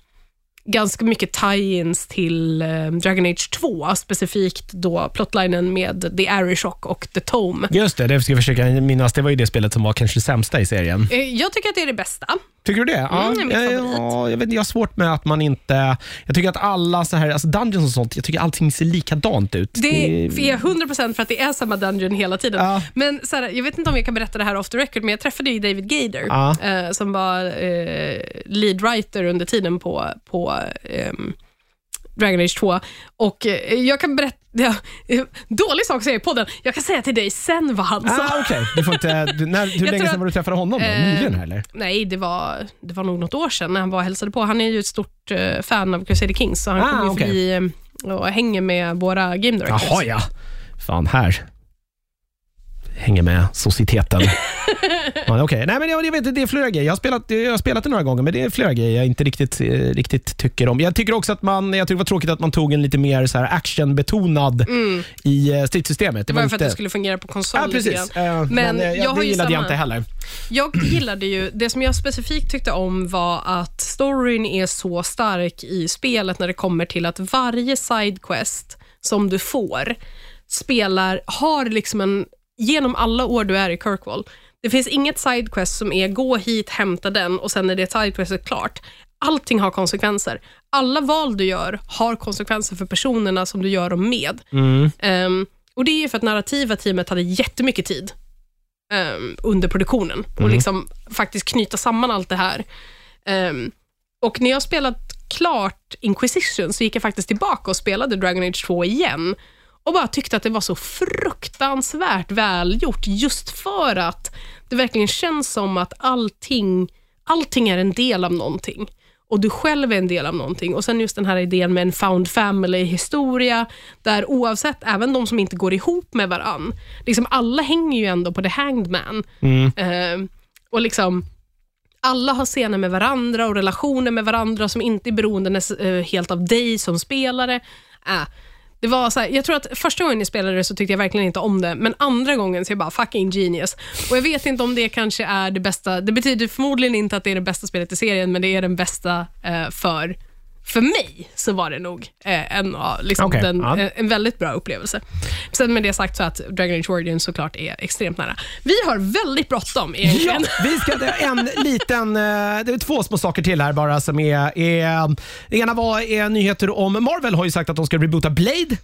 Speaker 2: ganska mycket tie-ins till eh, Dragon Age 2, specifikt då plotlinen med The Arishock och The Tome.
Speaker 1: Just det, det ska jag försöka minnas. Det var ju det spelet som var kanske det sämsta i serien.
Speaker 2: Eh, Jag tycker att det är det bästa.
Speaker 1: Tycker du det? Ja,
Speaker 2: min
Speaker 1: jag,
Speaker 2: favorit.
Speaker 1: ja, jag, vet, jag har svårt med att man inte... Jag tycker att alla så här, alltså dungeons och sånt, jag tycker allting ser likadant ut.
Speaker 2: Det är 100% för att det är samma dungeon hela tiden.
Speaker 1: Ja.
Speaker 2: Men så här, jag vet inte om jag kan berätta det här off the record, men jag träffade ju David Gader,
Speaker 1: Ja.
Speaker 2: eh, som var eh, lead writer under tiden på, på ehm, Dragon Age 2. Och eh, jag kan berätta, ja, dålig sak att säga i podden, jag kan säga till dig sen vad han sa.
Speaker 1: Ah, Okej, du får inte... Du, när, hur länge sedan var du träffade honom? Då?
Speaker 2: Eh,
Speaker 1: Nyligen eller?
Speaker 2: Nej, det var, det var nog något år sedan när han var och hälsade på. Han är ju ett stort eh, fan av Crusader Kings, så han
Speaker 1: Ah,
Speaker 2: kommer
Speaker 1: okej.
Speaker 2: förbi och hänger med våra game directors.
Speaker 1: Jaha, ja. Fan, här. Hänger med societeten. ja, Okej, nej men jag, jag vet inte, det är flera grejer. Jag har, spelat, jag har spelat det några gånger, men det är flera grejer jag inte riktigt, eh, riktigt tycker om. Jag tycker också att man, jag tycker det var tråkigt att man tog en lite mer så här actionbetonad i eh, stridssystemet.
Speaker 2: Det var ju för att det skulle fungera på konsol
Speaker 1: Ja, precis. Eh, Men, eh,
Speaker 2: jag har
Speaker 1: det gillade jag
Speaker 2: samma-
Speaker 1: inte heller.
Speaker 2: Jag gillade ju, det som jag specifikt tyckte om var att storyn är så stark i spelet när det kommer till att varje sidequest som du får spelar, har liksom en, genom alla år du är i Kirkwall, det finns inget sidequest som är gå hit, hämta den och sen är det sidequestet klart. Allting har konsekvenser. Alla val du gör har konsekvenser för personerna som du gör dem med. Ehm, och Det är för att narrativa teamet hade jättemycket tid ehm, under produktionen och liksom faktiskt knyta samman allt det här. Ehm, och när jag spelat klart Inquisition så gick jag faktiskt tillbaka och spelade Dragon Age 2 igen och bara tyckte att det var så fruktansvärt välgjort just för att det verkligen känns som att allting, allting är en del av någonting och du själv är en del av någonting. Och sen just den här idén med en found family-historia, där oavsett, även de som inte går ihop med varann, liksom alla hänger ju ändå på the hanged man. Eh, och liksom, alla har scener med varandra och relationer med varandra som inte är beroende eh, helt av dig som spelare. Äh, det var så här, jag tror att första gången jag spelade det så tyckte jag verkligen inte om det, men andra gången så är jag bara fucking genius. Och Jag vet inte om det kanske är det bästa, det betyder förmodligen inte att det är det bästa spelet i serien, men det är den bästa eh, för för mig så var det nog eh, en, liksom
Speaker 1: Okej,
Speaker 2: den,
Speaker 1: ja.
Speaker 2: en, en väldigt bra upplevelse. Sen med det sagt så att Dragon Age Origins såklart är extremt nära. Vi har väldigt bråttom
Speaker 1: Ja, vi ska en liten, eh, det är två små saker till här bara som är, är det ena var är nyheter om Marvel har ju sagt att de ska reboota Blade.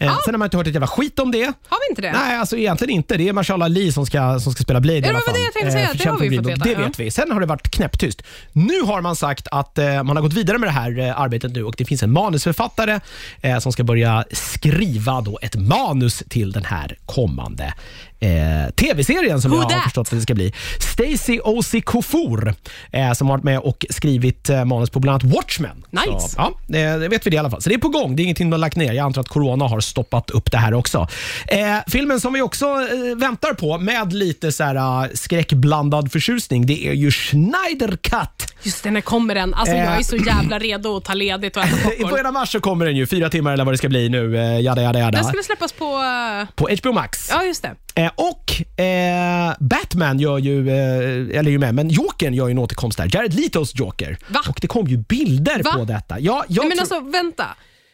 Speaker 1: Eh, Sen har man inte hört ett jävla skit om det.
Speaker 2: Har vi inte det?
Speaker 1: Nej, alltså egentligen inte. Det är Marshala Ali som ska, som ska spela Blade i
Speaker 2: det
Speaker 1: alla
Speaker 2: var
Speaker 1: fall.
Speaker 2: det jag tänkte säga.
Speaker 1: Eh,
Speaker 2: Det har vi fått veta,
Speaker 1: Det
Speaker 2: ja.
Speaker 1: vet vi. Sen har det varit knäpptyst. Nu har man sagt att eh, man har gått vidare med det här eh, arbetet nu och det finns en manusförfattare eh, som ska börja skriva då ett manus till den här kommande eh, tv-serien som
Speaker 2: Who
Speaker 1: jag har
Speaker 2: dat?
Speaker 1: förstått att det ska bli. Stacey Osi Kofour eh, som har varit med och skrivit eh, manus på bland annat Watchmen.
Speaker 2: Nice.
Speaker 1: Så, ja, det, det vet vi det i alla fall. Så det är på gång. Det är ingenting de har lagt ner. Jag antar att corona har stoppat upp det här också. Eh, filmen som vi också eh, väntar på med lite så här, eh, skräckblandad förtjusning, det är ju Schneider Cut.
Speaker 2: Just det, när kommer den? Alltså, jag är så jävla redo att ta ledigt och äta popcorn.
Speaker 1: början av mars så kommer den ju, fyra timmar eller vad det ska bli nu. Eh, jada, jada, jada.
Speaker 2: Den skulle släppas på... eh,
Speaker 1: På HBO Max.
Speaker 2: Ja, just det.
Speaker 1: Eh, och eh, Batman gör ju, eh, eller är ju med, men Jokern gör ju en återkomst där. Jared Letos Joker.
Speaker 2: Va?
Speaker 1: Och det kom ju bilder
Speaker 2: Va?
Speaker 1: på detta. Ja, jag
Speaker 2: Nej, men alltså, vänta.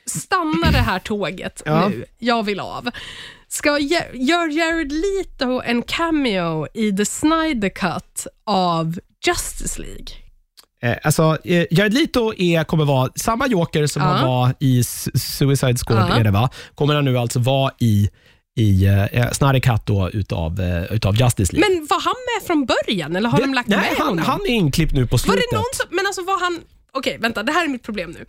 Speaker 2: Stanna det här tåget
Speaker 1: Ja.
Speaker 2: nu. Jag vill av. Ska, gör Jared Leto en cameo i The Snyder Cut av Justice League?
Speaker 1: Eh, alltså, eh, Jared Leto är, kommer vara samma Joker som
Speaker 2: Ja.
Speaker 1: han var i Suicide Squad,
Speaker 2: Ja.
Speaker 1: är det va? Kommer han nu alltså vara i, i eh, Snyder Cut då, utav, eh, utav Justice League.
Speaker 2: Men var han med från början eller har de lagt
Speaker 1: Nej,
Speaker 2: med
Speaker 1: han,
Speaker 2: honom?
Speaker 1: han är inklippt nu på
Speaker 2: var
Speaker 1: slutet.
Speaker 2: det någon som, men alltså var han... Okej, vänta, det här är mitt problem nu.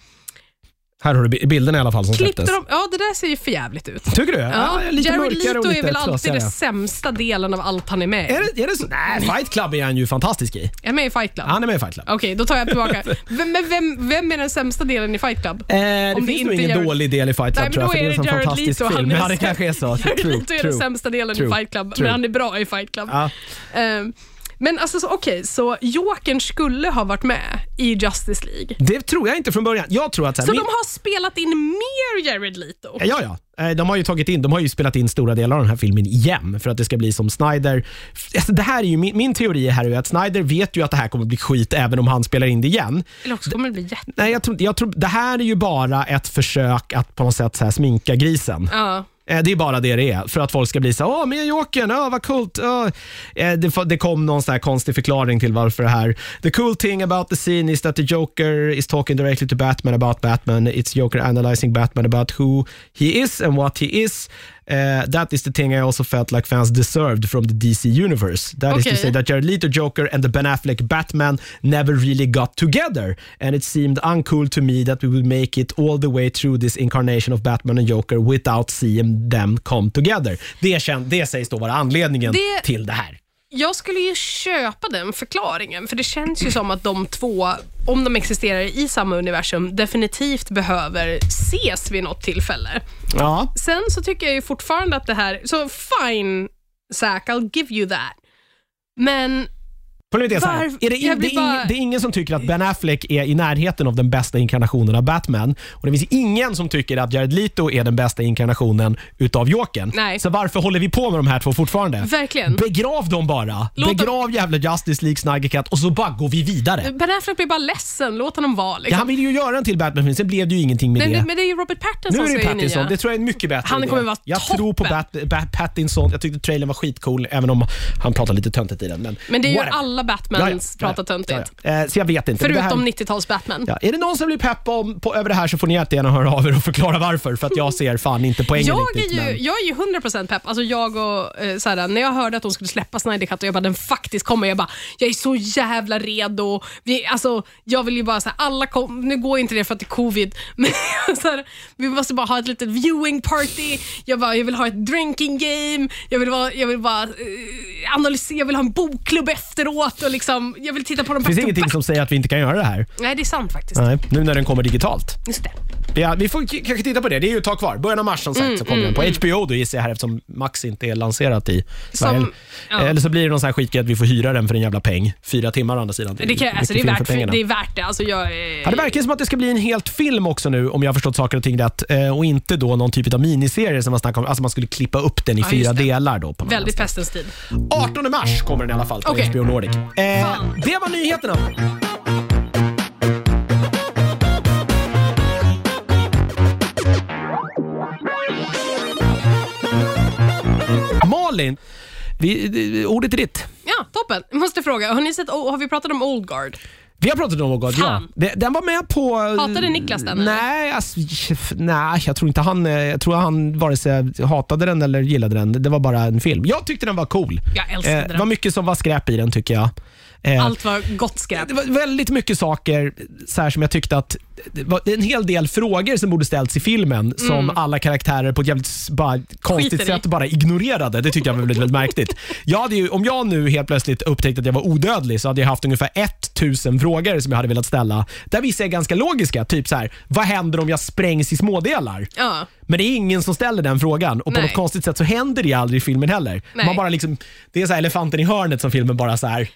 Speaker 1: Här har du bi- bilderna i alla fall som
Speaker 2: Klippte
Speaker 1: släpptes.
Speaker 2: de, ja, det där ser ju för jävligt ut.
Speaker 1: Tycker du?
Speaker 2: Ja,
Speaker 1: lite
Speaker 2: Jared Leto
Speaker 1: lite
Speaker 2: är väl alltid den sämsta delen av allt han är med i.
Speaker 1: Är det, är det så? Nej, Fight Club är han ju fantastisk i.
Speaker 2: Är han med i Fight Club?
Speaker 1: Han är med i Fight Club.
Speaker 2: Okej, då tar jag tillbaka. Vem, men vem, vem är den sämsta delen i Fight Club?
Speaker 1: Eh, det
Speaker 2: Om det
Speaker 1: finns nog
Speaker 2: inte
Speaker 1: ingen
Speaker 2: Jared-
Speaker 1: dålig del i Fight Club
Speaker 2: Nej,
Speaker 1: tror jag, för det är
Speaker 2: är
Speaker 1: en sån
Speaker 2: det Jared
Speaker 1: fantastisk
Speaker 2: Leto.
Speaker 1: Film.
Speaker 2: är
Speaker 1: Ja, det kanske är så.
Speaker 2: Jared
Speaker 1: True,
Speaker 2: Leto är
Speaker 1: true.
Speaker 2: den sämsta delen
Speaker 1: True,
Speaker 2: i Fight Club,
Speaker 1: true.
Speaker 2: men han är bra i Fight Club.
Speaker 1: Ja.
Speaker 2: Ehm, men alltså, så- okej, så Jokern skulle ha varit med i Justice League.
Speaker 1: Det tror jag inte från början. Jag tror att så
Speaker 2: Så
Speaker 1: min-
Speaker 2: de har spelat in mer Jared Leto?
Speaker 1: Ja, ja. Eh, De har ju tagit in, de har ju spelat in stora delar av den här filmen igen för att det ska bli som Snyder. Alltså, det här är ju min, min teori här är att Snyder vet ju att det här kommer bli skit även om han spelar in det igen.
Speaker 2: Eller också kommer det bli jätte...
Speaker 1: Nej, jag tror, jag tror, det här är ju bara ett försök att på något sätt så här sminka grisen.
Speaker 2: Ja.
Speaker 1: Eh, det är bara det det är, för att folk ska bli så åh, med Jokern, åh, vad coolt. åh." Eh, det, det kom någon sån här konstig förklaring till varför det här. The cool thing about the scene is that the Joker is talking directly to Batman about Batman. It's Joker analyzing Batman about who he is and what he is. Eh, that is the thing I also felt like fans deserved from the DC universe. That is to say that Jared Leto Joker and the Ben Affleck Batman never really got together and it seemed uncool to me that we would make it all the way through this incarnation of Batman and Joker without seeing them come together. Det, kän, det sägs då vara anledningen
Speaker 2: Det-
Speaker 1: till det här.
Speaker 2: Jag skulle ju köpa den förklaringen, för det känns ju som att de två, om de existerar i samma universum, definitivt behöver ses vid något tillfälle.
Speaker 1: Ja,
Speaker 2: Sen så tycker jag ju fortfarande att det här, så fine Zack, I'll give you that. Men
Speaker 1: Problemet är så här, är det, in, det, är ing,
Speaker 2: bara-
Speaker 1: det är ingen som tycker att Ben Affleck är i närheten av den bästa inkarnationen av Batman. Och Det finns ingen som tycker att Jared Leto är den bästa inkarnationen utav Jokern.
Speaker 2: Nej.
Speaker 1: Så varför håller vi på med de här två fortfarande?
Speaker 2: verkligen.
Speaker 1: Begrav dem bara.
Speaker 2: Låt dem-
Speaker 1: Begrav jävla Justice League Cut och så bara går vi vidare.
Speaker 2: Ben Affleck blir bara ledsen, låt honom vara.
Speaker 1: Ja,
Speaker 2: Liksom.
Speaker 1: han ville ju göra en till Batman-film, sen blev det ju ingenting med
Speaker 2: men,
Speaker 1: det.
Speaker 2: men det är ju Robert Pattinson
Speaker 1: Nu är det
Speaker 2: som är
Speaker 1: Pattinson.
Speaker 2: nya.
Speaker 1: Det tror jag är en mycket bättre
Speaker 2: Han
Speaker 1: idé.
Speaker 2: kommer vara
Speaker 1: Jag tror på
Speaker 2: toppen.
Speaker 1: Bat, Bat, Pattinson. Jag tyckte trailern var skitcool, även om han pratar lite töntigt i den. Men,
Speaker 2: Men det är ju
Speaker 1: whatever.
Speaker 2: Alla Batmans pratar töntigt.
Speaker 1: Ja, ja. Eh, Så jag vet inte.
Speaker 2: Förutom 90-tals Batman.
Speaker 1: Ja, är det någon som blir pepp om, på, över det här så får ni jättegärna höra av er och förklara varför. För att jag ser fan inte poängen
Speaker 2: Jag
Speaker 1: riktigt.
Speaker 2: är, ju,
Speaker 1: men-
Speaker 2: jag är ju 100% pepp. Alltså jag och, eh, såhär, när jag hörde att de skulle släppa Snyder Cut och jag bara, den faktiskt kommer. Jag bara, jag är så jävla redo. Vi, alltså, jag vill ju bara, såhär, alla kom, nu går inte det för att det är covid, men såhär, vi måste bara ha ett litet viewing party. Jag, bara, jag vill ha ett drinking game. Jag vill, bara, jag vill bara eh, analysera, jag vill ha en bokklubb efteråt och liksom, jag vill titta på dem
Speaker 1: Det finns
Speaker 2: back to
Speaker 1: ingenting
Speaker 2: back.
Speaker 1: som säger att vi inte kan göra det här.
Speaker 2: Nej, det är sant faktiskt.
Speaker 1: Nej, nu när den kommer digitalt.
Speaker 2: Just det.
Speaker 1: Ja, vi får k- kanske titta på det. Det är ju ett tag kvar. Början av mars som sagt
Speaker 2: Mm,
Speaker 1: så kommer den. På HBO då gissar jag här eftersom Max inte är lanserat i Sverige.
Speaker 2: ja.
Speaker 1: Eller så blir det någon sån här skitgrej att vi får hyra den för en jävla peng. Fyra timmar å andra sidan.
Speaker 2: Det, kan, alltså, det, är
Speaker 1: mycket film
Speaker 2: värt,
Speaker 1: för pengarna.
Speaker 2: det är värt det. Alltså, jag,
Speaker 1: Ja, det verkar som att det ska bli en helt film också nu om jag har förstått saker och ting rätt. Eh, och inte då någon typ av miniserie som man snackar om. Alltså man skulle klippa upp den i fyra
Speaker 2: just det.
Speaker 1: delar. Då på något
Speaker 2: Väldigt pestens tid.
Speaker 1: 18 mars kommer den i alla fall på
Speaker 2: Okej.
Speaker 1: HBO Nordic. Eh, det var nyheterna. Malin, vi, ordet är ditt.
Speaker 2: Ja, toppen. Måste fråga, har, ni sett, har vi pratat om Old Guard?
Speaker 1: Vi har pratat om något, ja.
Speaker 2: Fan.
Speaker 1: Det- Den var med på...
Speaker 2: Hatade Niklas den, eller?
Speaker 1: Nej, alltså, nej, jag tror inte han... eh, Jag tror han vare sig hatade den eller gillade den. Det var bara en film. Jag tyckte den var cool.
Speaker 2: Jag älskade
Speaker 1: Eh, Det
Speaker 2: den.
Speaker 1: var mycket som var skräp i den tycker jag. Eh,
Speaker 2: Allt var gott skräp.
Speaker 1: det var väldigt mycket saker så här, som jag tyckte att det var en hel del frågor som borde ställts i filmen som alla karaktärer på ett jävligt bara, konstigt
Speaker 2: Mm.
Speaker 1: Sätt bara ignorerade. Det tyckte jag var väldigt, väldigt märkligt. Jag hade ju, om jag nu helt plötsligt upptäckte att jag var odödlig så hade jag haft ungefär 1000 frågor som jag hade velat ställa. Där vissa är ganska logiska. Typ så här, vad händer om jag sprängs i smådelar?
Speaker 2: Ja.
Speaker 1: Men det är ingen som ställer den frågan och på
Speaker 2: Nej.
Speaker 1: något konstigt sätt så händer det aldrig i filmen heller.
Speaker 2: Nej.
Speaker 1: Man bara liksom, det är så elefanten i hörnet som filmen bara så här.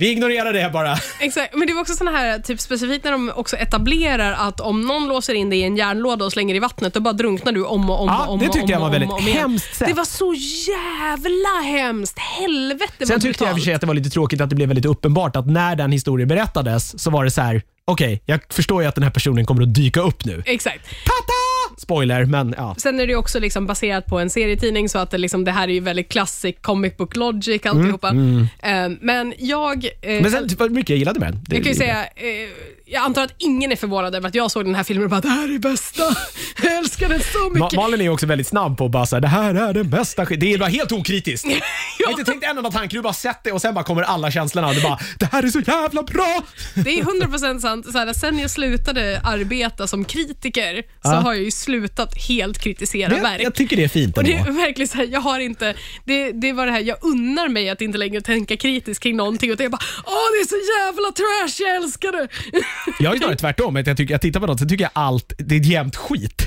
Speaker 1: Vi ignorerar det bara.
Speaker 2: Exakt, men det var också såna här, typ specifikt när de också etablerar att om någon låser in dig i en järnlåda och slänger i vattnet, då bara drunknar du om och om
Speaker 1: Ja,
Speaker 2: och om
Speaker 1: det
Speaker 2: och
Speaker 1: tyckte
Speaker 2: om
Speaker 1: jag var väldigt
Speaker 2: om
Speaker 1: hemskt sätt.
Speaker 2: Det var så jävla hemskt. Helvete
Speaker 1: Sen tyckte jag i och för sig att det var lite tråkigt att det blev väldigt uppenbart att när den historien berättades så var det så här. okej, jag förstår ju att den här personen kommer att dyka upp nu.
Speaker 2: Exakt.
Speaker 1: Tata! Spoiler, men ja.
Speaker 2: Sen är det ju också liksom baserat på en serietidning, så att det, liksom, det här är ju väldigt classic comic book logic alltihopa. Eh, men jag... eh,
Speaker 1: Mm, Men sen, vad mycket jag gillade med den. Det-
Speaker 2: jag kan ju säga, eh, jag antar att ingen är förvånad över att jag såg den här filmen och bara “det här är bästa”. Jag älskar den så
Speaker 1: Ma-
Speaker 2: mycket.
Speaker 1: Malin är också väldigt snabb på att bara säga det här är den bästa. Det är bara helt okritiskt. Jag har inte tänkt en enda tanke, du bara sett det och sen bara kommer alla känslorna och du bara det här är så jävla bra.
Speaker 2: Det är 100% sant. Så här, sen jag slutade arbeta som kritiker så
Speaker 1: Ja.
Speaker 2: har jag ju slutat helt kritisera
Speaker 1: Det,
Speaker 2: verk.
Speaker 1: jag tycker det är fint
Speaker 2: Och det
Speaker 1: ändå.
Speaker 2: är verkligen så här, jag har inte, det, det var det här, jag unnar mig att inte längre tänka kritiskt kring någonting och jag bara, åh det är så jävla trash, jag älskar det.
Speaker 1: Jag ju snarare tvärtom. att Jag, tycker, jag tittar på något så tycker jag allt, det är jämt skit.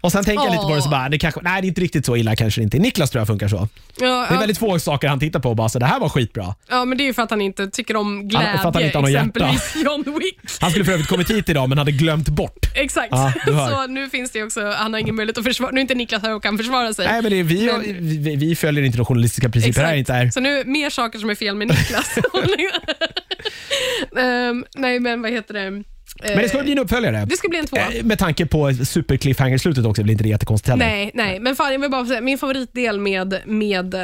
Speaker 1: Och sen tänker jag lite på det så bara, det kanske, nej det är inte riktigt så illa kanske det inte. Niklas tror jag funkar så.
Speaker 2: Ja,
Speaker 1: Det är
Speaker 2: ja,
Speaker 1: väldigt få saker han tittar på och bara så det här var skitbra.
Speaker 2: ja, men det är ju för att han inte tycker om
Speaker 1: för att han
Speaker 2: glädje,
Speaker 1: inte har hjärta.
Speaker 2: exempelvis John Wick.
Speaker 1: Han skulle för övrigt kommit hit idag men hade glömt bort.
Speaker 2: Exakt.
Speaker 1: Ja,
Speaker 2: så nu finns det också, han har ingen möjlighet att försvara, nu är inte Niklas här och kan försvara sig.
Speaker 1: Nej men det vi,
Speaker 2: Men-
Speaker 1: vi, vi följer inte de journalistiska principer här inte är.
Speaker 2: Så nu mer saker som är fel med Niklas. Ehm, nej, men vad heter det?
Speaker 1: Men det ska bli en uppföljare.
Speaker 2: Det ska bli en tvåa.
Speaker 1: Eh, Med tanke på super cliffhanger-slutet också blir inte det jättekonstigt heller.
Speaker 2: Nej, nej, men fan, jag vill bara säga, min favoritdel med, med eh,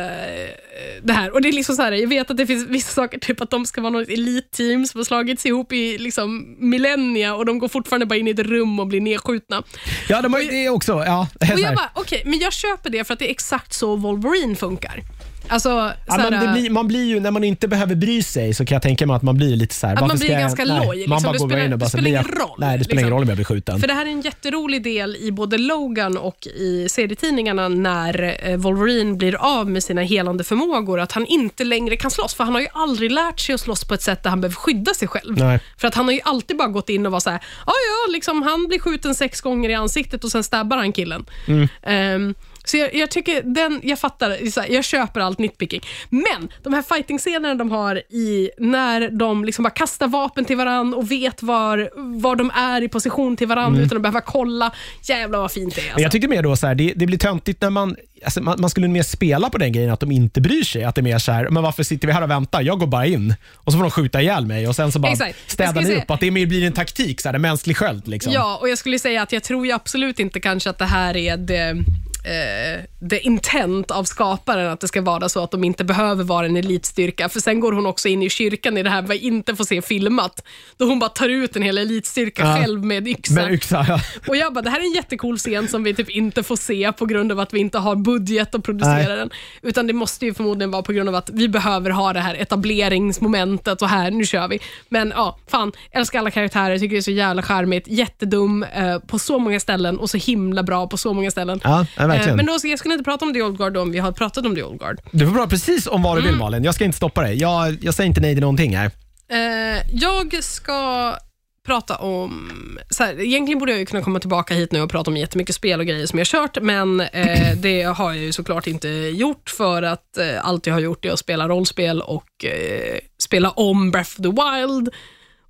Speaker 2: det här, och det är liksom så här, jag vet att det finns vissa saker, typ att de ska vara något elitteam som har slagits ihop i liksom millennia och de går fortfarande bara in i ett rum och blir nedskjutna.
Speaker 1: Ja, de har ju det också. Ja,
Speaker 2: Och jag bara, okej, men jag köper det för att det är exakt så Wolverine funkar. Alltså,
Speaker 1: Ja, men det blir, man blir ju, när man inte behöver bry sig så kan jag tänka mig att man blir lite så här.
Speaker 2: Man blir
Speaker 1: jag-
Speaker 2: ganska
Speaker 1: nej,
Speaker 2: loj,
Speaker 1: Man
Speaker 2: liksom.
Speaker 1: bara
Speaker 2: Det
Speaker 1: går
Speaker 2: spelar-
Speaker 1: in och bara
Speaker 2: det spelar ingen roll,
Speaker 1: Nej, det spelar ingen
Speaker 2: liksom.
Speaker 1: roll om jag blir skjuten.
Speaker 2: För det här är en jätterolig del i både Logan och i serietidningarna när eh, Wolverine blir av med sina helande förmågor, att han inte längre kan slåss, för han har ju aldrig lärt sig att slåss på ett sätt där han behöver skydda sig själv.
Speaker 1: Nej.
Speaker 2: För att han har ju alltid bara gått in och var så här, ja ja, liksom, han blir skjuten sex gånger i ansiktet och sen stabbar han killen.
Speaker 1: Mm.
Speaker 2: Ehm, så jag, jag tycker, den, jag fattar, här, jag köper allt nitpicking. Men de här fighting-scenerna de har i när de liksom bara kastar vapen till varann och vet var, var de är i position till varann utan att behöva kolla. Jävlar vad fint det är.
Speaker 1: Men
Speaker 2: Alltså.
Speaker 1: jag tyckte mer då så här, det, det blir töntigt när man, alltså man, man skulle mer spela på den grejen att de inte bryr sig. Att det är mer så här, men varför sitter vi här och väntar? Jag går bara in och så får de skjuta ihjäl mig och sen så bara
Speaker 2: Exakt.
Speaker 1: Städar ni upp. Att det mer blir en taktik, så här, en mänsklig sköld. Liksom.
Speaker 2: Ja, och jag skulle säga att jag tror ju absolut inte kanske att det här är det eh, det intent av skaparen att det ska vara så att de inte behöver vara en elitstyrka. För sen går hon också in i kyrkan i det här vi inte får se filmat. Då hon bara tar ut en hel elitstyrka
Speaker 1: Ja.
Speaker 2: själv med yxa.
Speaker 1: Med yxa, ja.
Speaker 2: Och jag bara, det här är en jättecool scen som vi typ inte får se på grund av att vi inte har budget att producera
Speaker 1: Nej.
Speaker 2: den. Utan det måste ju förmodligen vara på grund av att vi behöver ha det här etableringsmomentet och här, nu kör vi. Men ja, fan, älskar alla karaktärer, tycker det är så jävla charmigt, jättedum eh, på så många ställen och så himla bra på så många ställen.
Speaker 1: Ja, ja, verkligen.
Speaker 2: Eh, men då, jag skulle inte prata om The Old Guard om vi har pratat om The Old Guard.
Speaker 1: Du får prata precis om vad du
Speaker 2: Mm.
Speaker 1: vill Malin. Jag ska inte stoppa dig. Jag, jag säger inte nej till någonting här.
Speaker 2: Eh, jag ska prata om... Så här, egentligen borde jag ju kunna komma tillbaka hit nu och prata om jättemycket spel och grejer som jag kört, men eh, det har jag ju såklart inte gjort för att eh, allt jag har gjort är att spela rollspel och eh, spela om Breath of the Wild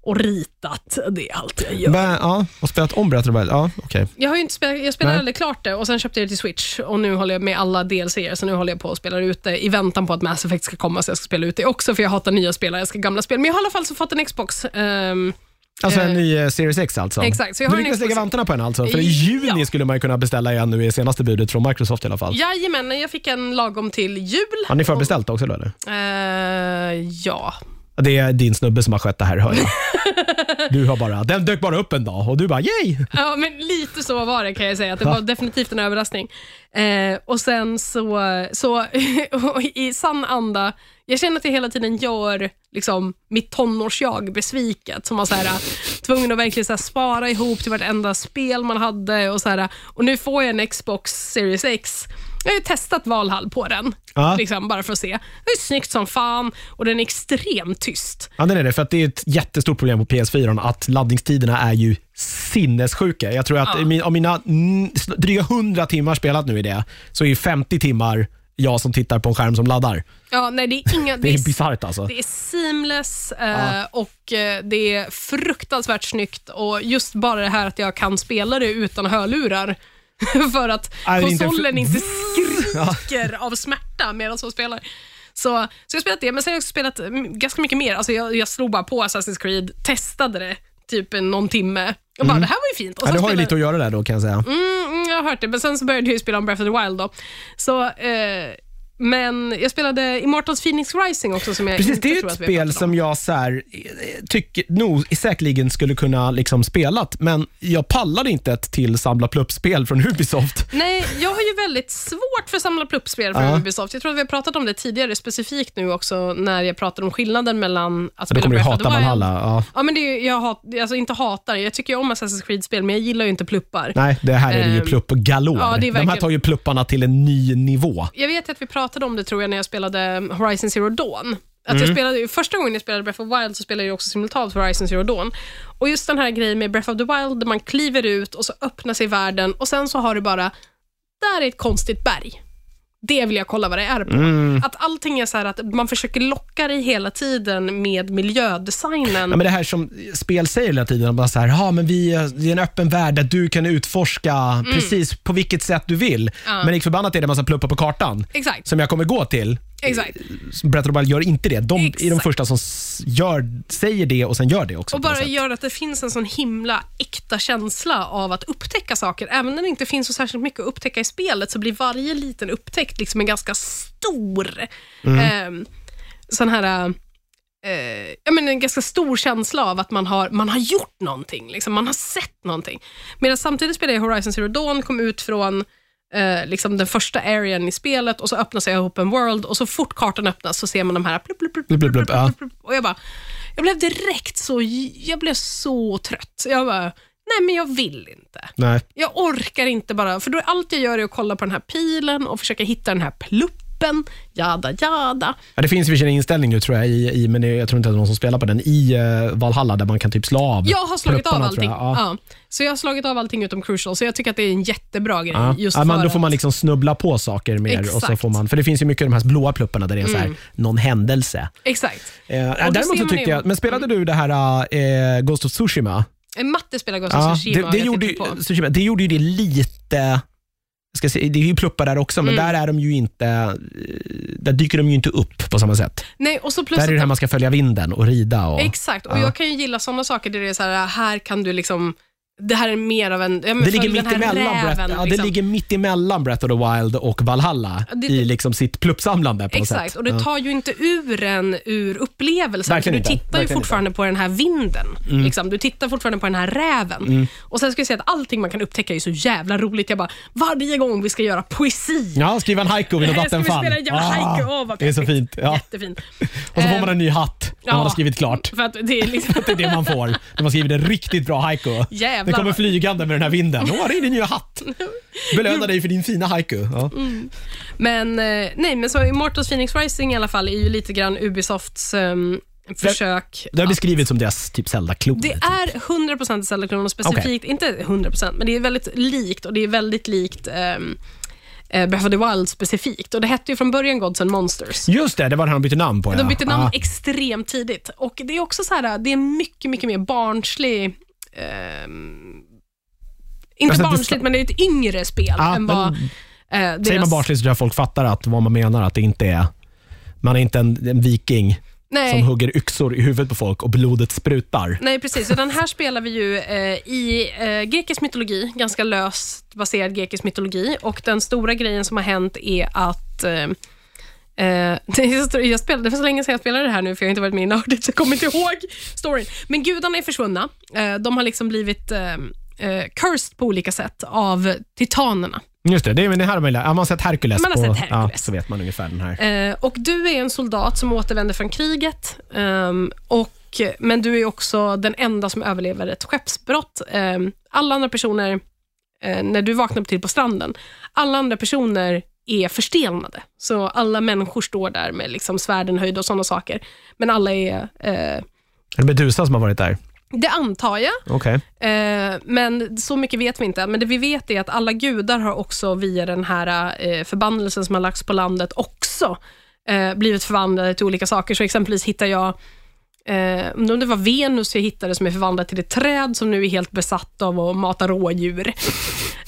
Speaker 2: och ritat. Det är allt jag gör.
Speaker 1: Bä, ja, och spelat om Breath. Ja, okej.
Speaker 2: Jag har ju inte spelat, jag spelade aldrig klart det och sen köpte jag det till Switch och nu håller jag med alla DLCer, så nu håller jag på att spela ut det i väntan på att Mass Effect ska komma, så jag ska spela ut det också, för jag hatar nya spel, jag älskar gamla spel. Men jag har i alla fall så fått en Xbox. ehm,
Speaker 1: Alltså en
Speaker 2: Eh,
Speaker 1: ny eh, Series X alltså.
Speaker 2: exakt, så jag har
Speaker 1: du
Speaker 2: en
Speaker 1: lyckas lägga vantarna på den alltså? För i juni
Speaker 2: Ja.
Speaker 1: skulle man ju kunna beställa igen nu i senaste budet från Microsoft i alla fall.
Speaker 2: Jajamän, jag fick en lagom till jul.
Speaker 1: Har ni förbeställt också då eller?
Speaker 2: Eh, ja.
Speaker 1: Det är din snubbe som har skött det här hör jag. Du har bara, den dök bara upp en dag och du bara yay!
Speaker 2: ja, men lite så var det kan jag säga. Att det var definitivt en överraskning. Eh, och sen så, så i sann anda, jag känner att jag hela tiden gör liksom, mitt tonårsjag besviket. Som var så här, tvungen att verkligen så här, spara ihop till vartenda spel man hade. Och, så här, och nu får jag en Xbox Series X. Jag har ju testat Valhall på den,
Speaker 1: Ja.
Speaker 2: liksom, bara för att se. Det är snyggt som fan och den är extremt tyst.
Speaker 1: Ja, det är det. För att det är ett jättestort problem på PS4 att laddningstiderna är ju sinnessjuka. Jag tror att
Speaker 2: Ja.
Speaker 1: av mina dryga 100 timmar spelat nu i det, så är 50 timmar jag som tittar på en skärm som laddar.
Speaker 2: Ja, nej, det är inga...
Speaker 1: Det är bisarrt alltså.
Speaker 2: Det är seamless eh, och eh, det är fruktansvärt snyggt och just bara det här att jag kan spela det utan hörlurar. För att
Speaker 1: Nej, det är inte en
Speaker 2: konsolen inte skriker av smärta medan jag spelar. Så, så jag har spelat det, men sen har jag också spelat mm, ganska mycket mer. Alltså jag, jag slog bara på Assassin's Creed, testade det typ en- någon timme och bara, det här var ju fint. Och
Speaker 1: Mm. Ja,
Speaker 2: sen
Speaker 1: du har ju
Speaker 2: spelade-
Speaker 1: lite att göra där då kan jag säga.
Speaker 2: Mm, mm, jag har hört det, men sen så började jag ju spela om Breath of the Wild. Då. Så, eh, men jag spelade Immortals Phoenix Rising också, som jag
Speaker 1: Precis, det är ju ett spel som jag så här, eh, tycker nog säkerligen skulle kunna liksom spelat, men jag pallade inte ett till samla plupp-spel från Ubisoft.
Speaker 2: Nej, jag har ju väldigt svårt för samla pluppspel från
Speaker 1: Ja.
Speaker 2: Ubisoft. Jag tror att vi har pratat om det tidigare, specifikt nu också, när jag pratade om skillnaden mellan att
Speaker 1: Då
Speaker 2: spela
Speaker 1: kommer du
Speaker 2: Breath of the
Speaker 1: hata. Valhalla. Ja.
Speaker 2: Ja, men det är, jag hat, alltså inte hatar, jag tycker ju om Assassin's Creed-spel, men jag gillar ju inte pluppar.
Speaker 1: Nej, det här är det ju
Speaker 2: Ehm,
Speaker 1: plupp galore.
Speaker 2: ja, det är
Speaker 1: De här
Speaker 2: verkligen-
Speaker 1: tar ju plupparna till en ny nivå.
Speaker 2: Jag vet att vi pratade om det tror jag när jag spelade Horizon Zero Dawn. Att
Speaker 1: Mm.
Speaker 2: jag spelade, första gången jag spelade Breath of the Wild så spelade jag också simultant Horizon Zero Dawn. Och just den här grejen med Breath of the Wild där man kliver ut och så öppnar sig världen och sen så har du bara, där är ett konstigt berg. Det vill jag kolla vad det är på.
Speaker 1: Mm.
Speaker 2: Att allting är så här att man försöker locka dig hela tiden med miljödesignen.
Speaker 1: Ja, men det här som spel säger hela tiden, bara så här, ja, men vi, det är en öppen värld där du kan utforska precis på vilket sätt du vill.
Speaker 2: Mm. Ja.
Speaker 1: Men lik förbannat är det en massa pluppar på kartan
Speaker 2: Exakt.
Speaker 1: som jag kommer gå till.
Speaker 2: Exakt.
Speaker 1: The Wild gör inte det. De är de
Speaker 2: Exakt.
Speaker 1: första som gör, säger det och sen gör det också.
Speaker 2: Och bara gör att det finns en sån himla äkta känsla av att upptäcka saker. Även när det inte finns så särskilt mycket att upptäcka i spelet så blir varje liten upptäckt liksom en ganska stor eh, sån här eh, ja, men en ganska stor känsla av att man har, man har gjort någonting. Liksom, man har sett någonting. Medan samtidigt spelade jag Horizon Zero Dawn, kom ut från eh, liksom den första arean i spelet och så öppnar sig open world och så fort kartan öppnas så ser man de här plupp,
Speaker 1: ja.
Speaker 2: plupp, plupp. Och jag bara, jag blev direkt så, jag blev så trött. Jag bara, nej men jag vill inte.
Speaker 1: Nej.
Speaker 2: Jag orkar inte bara, för då är allt jag gör är att kolla på den här pilen och försöka hitta den här pluppen, jada jada.
Speaker 1: Ja, det finns en inställning nu tror jag, i, i, men jag tror inte att det är någon som spelar på den, i uh, Valhalla där man kan typ slå av
Speaker 2: Jag har slagit av allting.
Speaker 1: jag. Ja.
Speaker 2: Ja. Så jag har slagit av allting utom crucial, så jag tycker att det är en jättebra grej.
Speaker 1: Ja.
Speaker 2: Just
Speaker 1: ja, men då får man liksom snubbla på saker mer. Och så får man, för det finns ju mycket av de här blåa plupparna där det är så här, någon händelse.
Speaker 2: Exakt.
Speaker 1: Eh, däremot så tyckte jag, men spelade du det här eh, Ghost of Tsushima?
Speaker 2: En matte spelar Ghost of Tsushima.
Speaker 1: det, det, gjorde. Tsushima, det gjorde ju det lite... Ska säga, det är ju pluppar där också, men
Speaker 2: Mm.
Speaker 1: där är de ju inte... eh, Där dyker de ju inte upp på samma sätt.
Speaker 2: Nej, och så plus
Speaker 1: Där är det här man ska följa vinden och rida. Och,
Speaker 2: Exakt, och
Speaker 1: Ja.
Speaker 2: jag kan ju gilla sådana saker där det är så här, här kan du liksom, det här är mer av en, ja,
Speaker 1: det ligger, mitt emellan Breath,
Speaker 2: räven,
Speaker 1: ja, det
Speaker 2: liksom.
Speaker 1: ligger mitt emellan Breath of the Wild och Valhalla
Speaker 2: Ja, det-
Speaker 1: i liksom sitt pluppsamlande på något
Speaker 2: Exakt,
Speaker 1: sätt.
Speaker 2: och det
Speaker 1: Ja.
Speaker 2: tar ju inte ur en ur upplevelsen. För du
Speaker 1: inte,
Speaker 2: tittar ju fortfarande på den här vinden. Liksom. Du tittar fortfarande på den här räven.
Speaker 1: Mm.
Speaker 2: Och Sen ska jag säga att allting man kan upptäcka är så jävla roligt. Jag bara, varje gång vi ska göra poesi.
Speaker 1: Ja, skriva en haiku vid något
Speaker 2: Ska vi
Speaker 1: vattenfall.
Speaker 2: spela en jävla haiku? Åh, vad
Speaker 1: det är så fint. Ja.
Speaker 2: Jättefint.
Speaker 1: Och så får man
Speaker 2: Ehm,
Speaker 1: en ny hatt när man har skrivit klart.
Speaker 2: För att det är liksom,
Speaker 1: Det är det man får när man skriver en riktigt bra haiku.
Speaker 2: Jävlar.
Speaker 1: Den kommer flygande med den här vinden. Åh, det är din nya hatt. Belöna dig för din fina haiku. Ja.
Speaker 2: Men, eh, nej, men så Immortals Phoenix Rising i alla fall är ju lite grann Ubisofts ehm, försök.
Speaker 1: Det har beskrivits som deras typ Zelda-klon.
Speaker 2: Det är 100% Zelda-klon och specifikt, inte 100%, men det är väldigt likt och det är väldigt likt um, Breath of the Wild specifikt. Och Det hette ju från början Gods and Monsters.
Speaker 1: Just det, det var det han bytte namn på.
Speaker 2: De
Speaker 1: ja.
Speaker 2: bytte namn
Speaker 1: Ja.
Speaker 2: extremt tidigt. Och Det är också så här, det är mycket, mycket mer barnslig ehm, inte
Speaker 1: Alltså,
Speaker 2: barnsligt, men det är ett yngre spel
Speaker 1: Ja,
Speaker 2: än
Speaker 1: men
Speaker 2: vad... eh,
Speaker 1: Säger man barnsligt så tror jag folk fattar att vad man menar, att det inte är man är inte en, en viking
Speaker 2: Nej.
Speaker 1: som hugger yxor i huvudet på folk och blodet sprutar.
Speaker 2: Nej, precis. Utan här spelar vi ju eh, i eh, grekisk mytologi, ganska löst baserad grekisk mytologi. Och den stora grejen som har hänt är att eh, Så- jag spelade, det var så länge sedan jag spelade det här nu, för jag har inte varit med i Nördigt, så jag kommer inte ihåg storyn. Men gudarna är försvunna. Eh, de har liksom blivit eh, cursed på olika sätt av titanerna.
Speaker 1: Just det, det är det här man, ja, man har sett Hercules.
Speaker 2: Man har
Speaker 1: på,
Speaker 2: sett
Speaker 1: Ja,
Speaker 2: Hercules.
Speaker 1: så vet man ungefär den här.
Speaker 2: Och Du är en soldat som återvänder från kriget, ehm, och, men du är också den enda som överlever ett skeppsbrott. Ehm, alla andra personer, när du vaknar upp till på stranden, alla andra personer är förstelnade. Så alla människor står där med liksom svärden höjda och sådana saker. Men alla är, eh,
Speaker 1: Är det Medusa som har varit där?
Speaker 2: det antar jag,
Speaker 1: Okej.
Speaker 2: Eh, men så mycket vet vi inte. Men det vi vet är att alla gudar har också via den här eh, förbannelsen som har lagts på landet också eh, blivit förvandlade till olika saker. Så exempelvis hittar jag Eh, om det var Venus jag hittade som är förvandlat till ett träd som nu är helt besatt av att mata rådjur.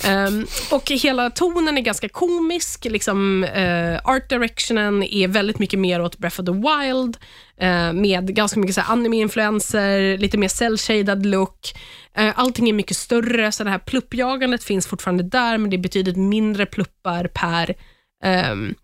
Speaker 2: Um, och hela tonen är ganska komisk. Liksom, uh, art directionen är väldigt mycket mer åt Breath of the Wild, uh, med ganska mycket anime-influenser, lite mer cell-shaded look. Uh, allting är mycket större, så det här pluppjagandet finns fortfarande där, men det är betydligt mindre pluppar per um,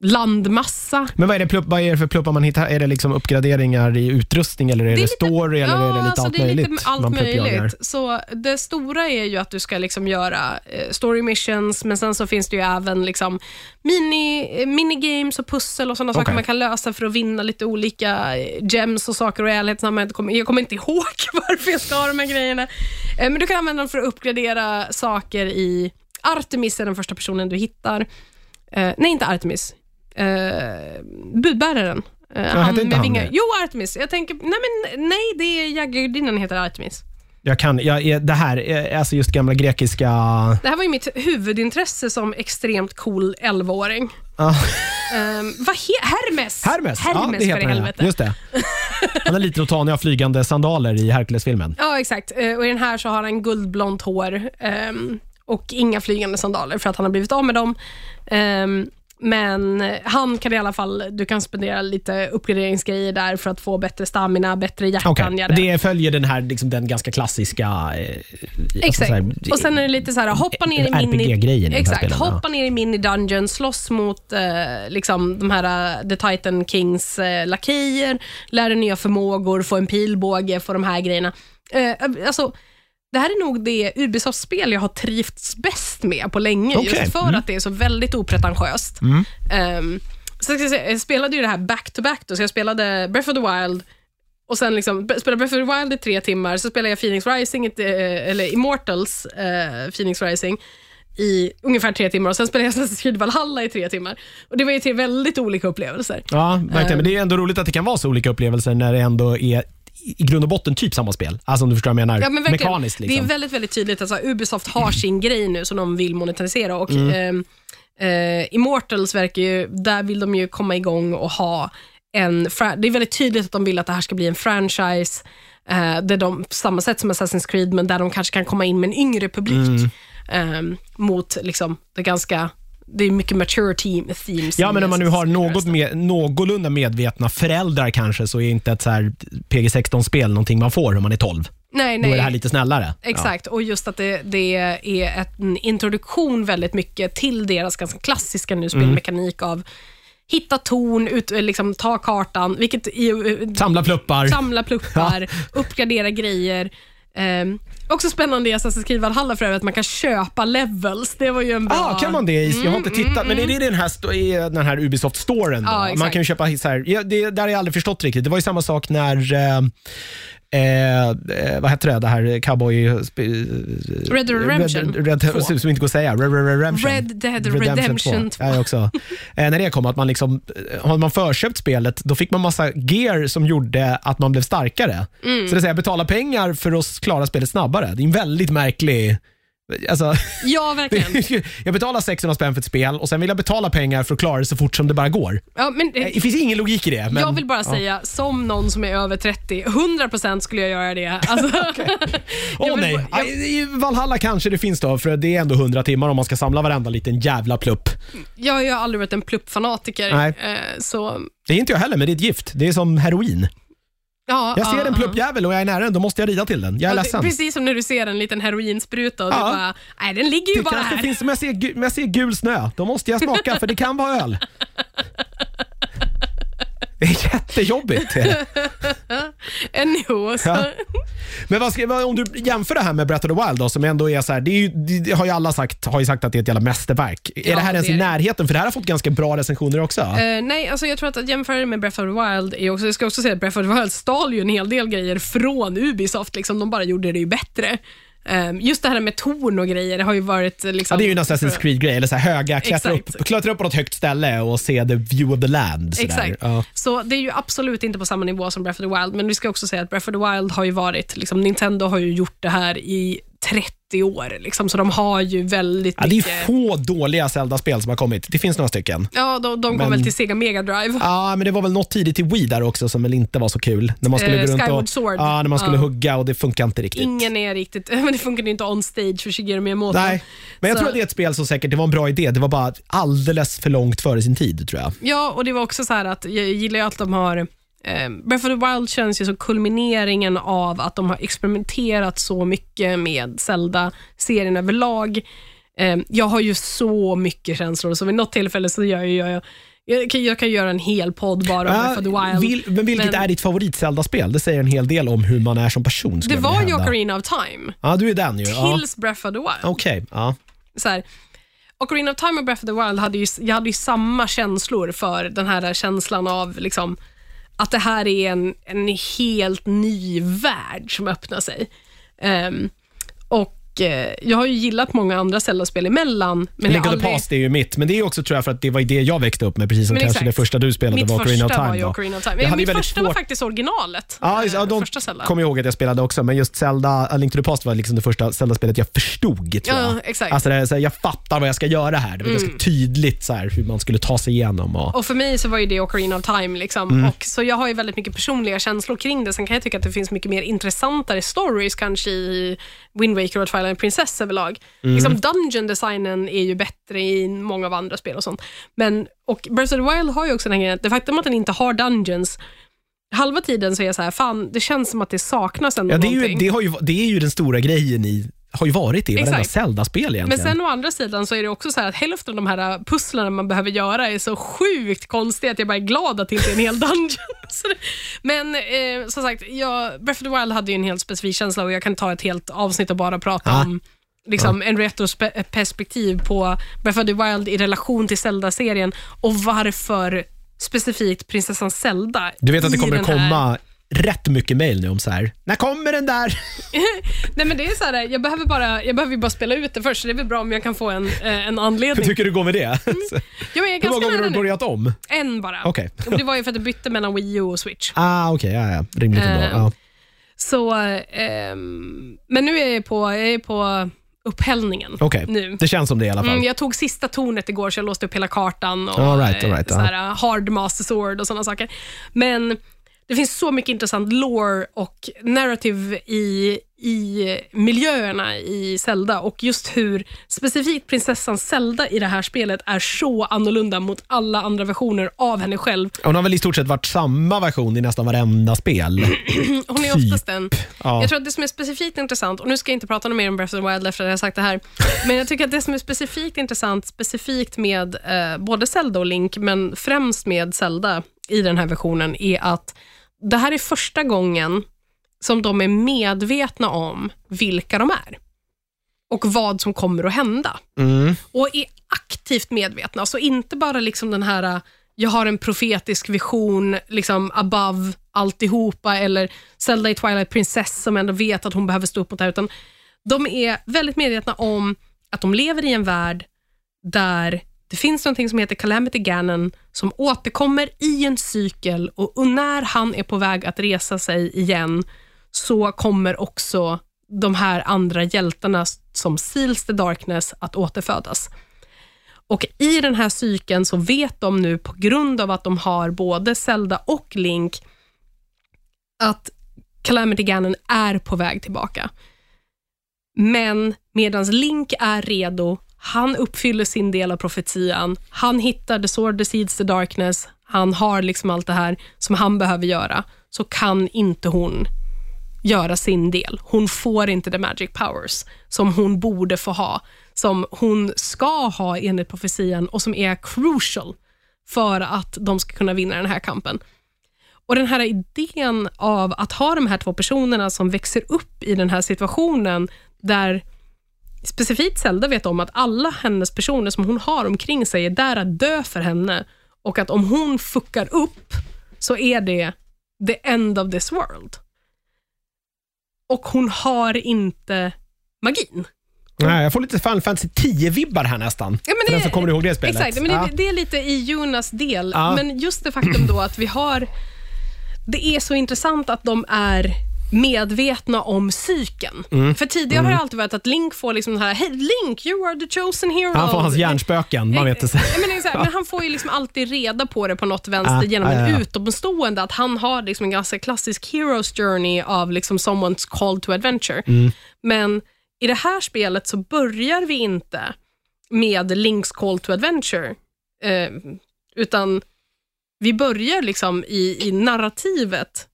Speaker 2: landmassa.
Speaker 1: Men vad är, det vad är det för pluppar man hittar? Är det liksom uppgraderingar i utrustning eller är det, det lite, story eller ja, är det lite
Speaker 2: alltså
Speaker 1: allt
Speaker 2: det är
Speaker 1: möjligt?
Speaker 2: Lite allt möjligt. Så det stora är ju att du ska liksom göra eh, story missions, men sen så finns det ju även liksom mini, eh, minigames och pussel och sådana okay. saker man kan lösa för att vinna lite olika eh, gems och saker och. Jag kommer, jag kommer inte ihåg varför jag ska ha de här grejerna. Men du kan använda dem för att uppgradera saker i Artemis är den första personen du hittar. Nej, inte Artemis eh, budbäraren.
Speaker 1: Eh, han med han vingar. Det?
Speaker 2: Jo, Artemis. Jag tänker, nej, men, nej det är jägargudinnan heter Artemis.
Speaker 1: Jag kan, jag, det här, alltså just gamla grekiska...
Speaker 2: Det här var ju mitt huvudintresse som extremt cool 11-åring. Ah. Um, vad he Hermes!
Speaker 1: Hermes, Hermes ja, det heter för helvete. Just det. Han har lite och har flygande sandaler i Hercules-filmen.
Speaker 2: Ja, exakt. Uh, och I den här så har han guldblont hår um, och inga flygande sandaler för att han har blivit av med dem. Um, men han kan i alla fall, du kan spendera lite uppgraderingsgrejer där för att få bättre stamina, bättre hjärtan. Okay.
Speaker 1: Det följer den här liksom, den ganska klassiska... Eh,
Speaker 2: alltså exakt. Här, och sen är det lite så här, hoppa ner i mini... Exakt, hoppa ner i mini dungeon, slåss mot eh, liksom, de här uh, The Titan Kings eh, lakejer, lära nya förmågor, få en pilbåge, få de här grejerna. Eh, alltså, det här är nog det Ubisoft-spel jag har trivts bäst med på länge, okay. just för mm. att det är så väldigt opretentiöst. Mm. Um, så jag, säga, jag spelade ju det här back-to-back, -back så jag spelade Breath of the Wild, och sen liksom, spelade Breath of the Wild i tre timmar, så spelade jag Phoenix Rising, eh, eller Immortals uh, Phoenix Rising, i ungefär tre timmar och sen spelade jag Assassin's Creed Valhalla i tre timmar. Och Det var ju tre väldigt olika upplevelser.
Speaker 1: Ja, verkligen. Men det är ändå roligt att det kan vara så olika upplevelser när det ändå är i grund och botten typ samma spel. Alltså om du förstår vad jag menar. Ja, men Mekaniskt. Liksom.
Speaker 2: Det är väldigt, väldigt tydligt att alltså, Ubisoft har sin grej nu som de vill monetarisera. Och, mm. eh, eh, Immortals verkar ju, där vill de ju komma igång och ha en... Det är väldigt tydligt att de vill att det här ska bli en franchise. Eh, där de, på samma sätt som Assassin's Creed, men där de kanske kan komma in med en yngre publik. Mm. Eh, mot liksom, det ganska det är mycket mature team, themes.
Speaker 1: Ja, men om man nu har något med, någorlunda medvetna föräldrar kanske, så är inte ett PG-16-spel någonting man får om man är 12.
Speaker 2: Nej, nej.
Speaker 1: Då är det här lite snällare.
Speaker 2: Exakt, ja. och just att det, det, är en introduktion väldigt mycket till deras ganska klassiska nu spelmekanik mm. av hitta torn, ut, liksom, ta kartan, vilket
Speaker 1: samla pluppar,
Speaker 2: samla pluppar uppgradera grejer. Um, också spännande i Assassin's Creed Valhalla för övrigt att man kan köpa levels. Det var ju en bra...
Speaker 1: Ja, ah, kan man det? Jag har inte mm, tittat, mm, men är det den här, i den här Ubisoft-storen? Ja, man kan ju köpa så här, ja, det där har jag aldrig förstått riktigt. Det var ju samma sak när eh, Eh, eh, vad heter det, det här cowboy... Eh,
Speaker 2: Red Redemption
Speaker 1: Red, Red, Som inte går att säga. Red, Red
Speaker 2: Redemption. Red Dead Redemption, Redemption
Speaker 1: 2. Ja, också. eh, när det kom, att man liksom, har man förköpt spelet, då fick man massa gear som gjorde att man blev starkare. Mm. Så det säga, betala pengar för att klara spelet snabbare. Det är en väldigt märklig Alltså,
Speaker 2: ja, verkligen.
Speaker 1: jag betalar 600 spänn för ett spel och sen vill jag betala pengar för att klara det så fort som det bara går.
Speaker 2: Ja, men,
Speaker 1: eh, det finns ingen logik i det. Men,
Speaker 2: jag vill bara ja. säga, som någon som är över 30, 100% skulle jag göra det. Alltså,
Speaker 1: Åh oh, nej, jag... i Valhalla kanske det finns då, för det är ändå 100 timmar om man ska samla varenda liten jävla plupp.
Speaker 2: Jag har aldrig varit en pluppfanatiker. Nej. Eh, så...
Speaker 1: Det är inte jag heller, men det är ett gift. Det är som heroin. Ja, jag ser ja, en pluppjävel och jag är nära den, då måste jag rida till den. Jag är ja, ledsen.
Speaker 2: Precis som när du ser en liten heroinspruta och ja. du bara, nej den ligger ju det bara här.
Speaker 1: Finns, om, jag ser, om jag ser gul snö, då måste jag smaka för det kan vara öl. Det är jättejobbigt.
Speaker 2: Anyhow, så. Ja.
Speaker 1: Men vad ska, om du jämför det här med Breath of the Wild då, som ändå är så här, det, är ju, det har ju alla sagt, har ju sagt att det är ett jävla mästerverk. Är det här ens i närheten? För det här har fått ganska bra recensioner också. Uh,
Speaker 2: nej, alltså jag tror att att jämföra det med Breath of the Wild, är också, jag ska också säga att Breath of the Wild stal ju en hel del grejer från Ubisoft. Liksom, de bara gjorde det ju bättre. Um, just det här med torn och grejer har ju varit... Liksom,
Speaker 1: ja, det är ju en Assassin's Creed-grej, eller så här höga, klättra upp, klättra upp på något högt ställe och se the view of the land. Så
Speaker 2: Exakt. Ja. Så det är ju absolut inte på samma nivå som Breath of the Wild, men vi ska också säga att Breath of the Wild har ju varit, liksom, Nintendo har ju gjort det här i 30 år, liksom, så de har ju väldigt
Speaker 1: Ja, det är
Speaker 2: mycket...
Speaker 1: få dåliga Zelda-spel som har kommit. Det finns några stycken.
Speaker 2: Ja, de, de kom
Speaker 1: Men-
Speaker 2: väl till Sega Mega Drive.
Speaker 1: Ja, men det var väl något tidigt till Wii där också som väl inte var så kul. När man skulle
Speaker 2: Eh,
Speaker 1: gå runt
Speaker 2: Skyward
Speaker 1: och,
Speaker 2: Sword.
Speaker 1: Ja, när man skulle
Speaker 2: Ja.
Speaker 1: hugga och det funkar inte riktigt.
Speaker 2: Ingen är riktigt... Men det funkade ju inte on stage för Shigeru Miyamoto.
Speaker 1: Nej, men jag
Speaker 2: Så-
Speaker 1: tror att det är ett spel som säkert, det var en bra idé. Det var bara alldeles för långt före sin tid tror jag.
Speaker 2: Ja, och det var också så här att jag gillar ju att de har eh, Breath of the Wild känns ju som kulmineringen av att de har experimenterat så mycket med Zelda-serien överlag. Eh, jag har ju så mycket känslor, så vid något tillfälle så gör jag, jag, jag, kan, jag kan göra en hel podd bara om Breath of the Wild.
Speaker 1: vil, men vilket
Speaker 2: Men-
Speaker 1: är ditt favorit Zelda-spel? Det säger en hel del om hur man är som person.
Speaker 2: det var ju. Ocarina of Time,
Speaker 1: Ja, du är den ju.
Speaker 2: Tills Breath of the Wild.
Speaker 1: Okej, ja.
Speaker 2: så här, Ocarina of Time och Breath of the Wild hade ju, jag hade ju samma känslor för den här känslan av liksom, att det här är en, en helt ny värld som öppnar sig. Um, och eh, jag har ju gillat många andra Zelda-spel emellan, men
Speaker 1: Link of the
Speaker 2: aldrig...
Speaker 1: Past är ju mitt, men det är också tror jag för att det var det jag växte upp med, precis som
Speaker 2: Men
Speaker 1: kanske
Speaker 2: exakt.
Speaker 1: det första du spelade
Speaker 2: Mitt
Speaker 1: var Ocarina of Time.
Speaker 2: var. Ocarina of Time.
Speaker 1: Jag hade
Speaker 2: Mitt första var
Speaker 1: svårt-
Speaker 2: faktiskt originalet.
Speaker 1: Ja, just- ja,
Speaker 2: Eh,
Speaker 1: de kommer jag ihåg att jag spelade också, men just Zelda, A Link to the Past var liksom det första Zelda-spelet jag förstod. Tror
Speaker 2: Ja,
Speaker 1: jag.
Speaker 2: exakt. Mm.
Speaker 1: Alltså det så här, jag fattar vad jag ska göra här. Det var ganska tydligt så här, hur man skulle ta sig igenom. Och,
Speaker 2: Och för mig så var ju det Ocarina of Time. Liksom.
Speaker 1: Mm.
Speaker 2: Och, så jag har ju väldigt mycket personliga känslor kring det. Sen kan jag tycka att det finns mycket mer intressantare stories kanske i Wind Waker och Twilight Princess överlag.
Speaker 1: Mm.
Speaker 2: Liksom Dungeon-designen är ju bättre i många av andra spel och sånt. Men, och Breath of the Wild har ju också den här grejen, att det faktum att den inte har Dungeons, halva tiden så är jag så här, fan det känns som att det saknas ändå
Speaker 1: ja, det, är ju,
Speaker 2: någonting.
Speaker 1: det, ju, det är ju den stora grejen i, har ju varit i varenda. Zelda-spel egentligen.
Speaker 2: Men sen å andra sidan så är det också så här att hälften av de här pusslarna man behöver göra är så sjukt konstiga att jag bara är glad att det inte är en hel dungeon. Men eh, som sagt, jag, Breath of the Wild hade ju en helt specifik känsla och jag kan ta ett helt avsnitt och bara prata
Speaker 1: Ah.
Speaker 2: om liksom, en retroperspektiv på Breath of the Wild i relation till Zelda-serien och varför specifikt prinsessan Zelda
Speaker 1: du vet att det kommer
Speaker 2: här-
Speaker 1: komma rätt mycket mail nu om så här. när kommer den där?
Speaker 2: Nej men det är så här, jag behöver bara, jag behöver ju bara spela ut det först, så det är väl bra om jag kan få en, eh, en
Speaker 1: Hur
Speaker 2: anledning.
Speaker 1: tycker du går med det?
Speaker 2: Ja, men jag är
Speaker 1: Hur många gånger har du börjat om?
Speaker 2: En bara.
Speaker 1: Okej.
Speaker 2: Och Det var ju för att jag bytte mellan Wii U och Switch.
Speaker 1: Ah, Okej, ja, ja. rimligt ändå.
Speaker 2: Ehm,
Speaker 1: Ja.
Speaker 2: Så, ehm, men nu är jag på, jag är på upphällningen.
Speaker 1: Okej,
Speaker 2: nu.
Speaker 1: det känns som det i alla fall.
Speaker 2: Mm, jag tog sista tornet igår, så jag låste upp hela kartan och
Speaker 1: All right, all right,
Speaker 2: eh, så här, hard master sword och sådana saker. Men det finns så mycket intressant lore och narrative i, i miljöerna i Zelda och just hur specifikt prinsessan Zelda i det här spelet är så annorlunda mot alla andra versioner av henne själv.
Speaker 1: Hon har väl i stort sett varit samma version i nästan varenda spel.
Speaker 2: Hon är
Speaker 1: Typ.
Speaker 2: oftast den.
Speaker 1: Ja.
Speaker 2: Jag tror att det som är specifikt intressant, och nu ska jag inte prata mer om Breath of the Wild efter att jag har sagt det här, men jag tycker att det som är specifikt intressant, specifikt med eh, både Zelda och Link, men främst med Zelda i den här versionen, är att det här är första gången som de är medvetna om vilka de är och vad som kommer att hända.
Speaker 1: Mm.
Speaker 2: Och är aktivt medvetna, så inte bara liksom den här jag har en profetisk vision liksom above alltihopa eller Zelda i Twilight Princess som ändå vet att hon behöver stå upp mot det här, utan de är väldigt medvetna om att de lever i en värld där det finns någonting som heter Calamity Ganon som återkommer i en cykel och när han är på väg att resa sig igen så kommer också de här andra hjältarna som Seals the Darkness att återfödas. Och i den här cykeln så vet de nu på grund av att de har både Zelda och Link att Calamity Ganon är på väg tillbaka. Men medan Link är redo, han uppfyller sin del av profetian, han hittar the sword, the seeds, the darkness, han har liksom allt det här som han behöver göra, så kan inte hon göra sin del. Hon får inte the magic powers som hon borde få ha, som hon ska ha enligt profetian och som är crucial för att de ska kunna vinna den här kampen. Och Den här idén av att ha de här två personerna som växer upp i den här situationen där specifikt Zelda vet om att alla hennes personer som hon har omkring sig är där att dö för henne och att om hon fuckar upp så är det the end of this world. Och hon har inte magin.
Speaker 1: Nej, jag får lite Final Fantasy 10-vibbar här nästan.
Speaker 2: Ja, men
Speaker 1: För
Speaker 2: det-
Speaker 1: den som kommer ihåg det spelet.
Speaker 2: Exakt, men
Speaker 1: Ja.
Speaker 2: det, det är lite i Jonas del.
Speaker 1: Ja.
Speaker 2: Men just det faktum då att vi har... Det är så intressant att de är medvetna om psyken.
Speaker 1: Mm.
Speaker 2: För tidigare har det alltid varit att Link får liksom den här, hey Link, you are the chosen hero.
Speaker 1: Han får hans hjärnspöken, man vet inte.
Speaker 2: Så här, men han får ju liksom alltid reda på det på något vänster
Speaker 1: Ja,
Speaker 2: genom
Speaker 1: ja,
Speaker 2: en
Speaker 1: ja.
Speaker 2: utomstående, att han har liksom en ganska klassisk hero's journey av liksom someone's call to adventure.
Speaker 1: Mm.
Speaker 2: Men i det här spelet så börjar vi inte med Links call to adventure, eh, utan vi börjar liksom i, i narrativet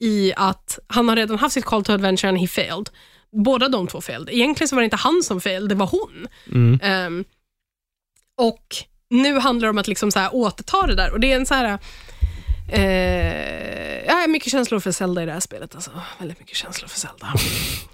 Speaker 2: i att han har redan haft sitt call to adventure and he failed. Båda de två failed. Egentligen så var det inte han som failed, det var hon.
Speaker 1: Mm.
Speaker 2: Ehm, och nu handlar det om att liksom så här återta det där. Och det är en så här... Eh, mycket känslor för Zelda i det här spelet. Alltså. Väldigt mycket känslor för Zelda.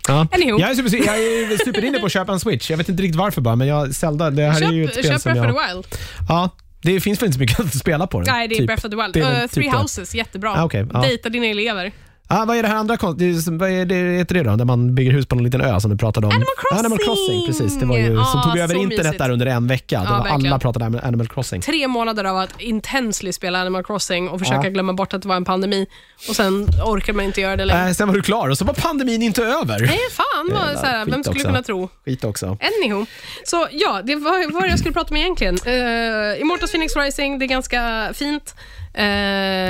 Speaker 1: Ja.
Speaker 2: Anywho.
Speaker 1: Jag är, super, jag är superinne på att köpa en Switch. Jag vet inte riktigt varför bara, men jag, Zelda, det här är ju ett
Speaker 2: Köp,
Speaker 1: spel
Speaker 2: köp
Speaker 1: som
Speaker 2: Breath
Speaker 1: jag...
Speaker 2: the Wild.
Speaker 1: Ja, det finns väl inte så mycket att spela på den.
Speaker 2: Nej, det är
Speaker 1: typ.
Speaker 2: Breath of the Wild.
Speaker 1: Det är väl
Speaker 2: Uh,
Speaker 1: typ
Speaker 2: Three
Speaker 1: det.
Speaker 2: Houses, jättebra.
Speaker 1: Ah, okej, ja.
Speaker 2: Dejta dina elever.
Speaker 1: Ah, vad är det här andra konst... som- Vad är det, heter det då? Där man bygger hus på någon liten ö som du pratade om.
Speaker 2: Animal Crossing!
Speaker 1: Animal Crossing, precis. Det var ju, som
Speaker 2: Ah,
Speaker 1: tog över
Speaker 2: så
Speaker 1: internet
Speaker 2: mysigt.
Speaker 1: där under en vecka. Det var alla pratade om Animal Crossing.
Speaker 2: Tre månader av att intensely spela Animal Crossing och försöka
Speaker 1: Ja.
Speaker 2: glömma bort att det var en pandemi. Och sen orkar man inte göra det längre.
Speaker 1: Äh, sen var du klar och så var pandemin inte över.
Speaker 2: Nej, fan vad,
Speaker 1: Jävla
Speaker 2: såhär, vem skulle
Speaker 1: också.
Speaker 2: kunna tro?
Speaker 1: Skit också.
Speaker 2: Anyhow. Så ja, det var vad var jag skulle prata om egentligen. Uh, Immortals Phoenix Rising, det är ganska fint. Eh,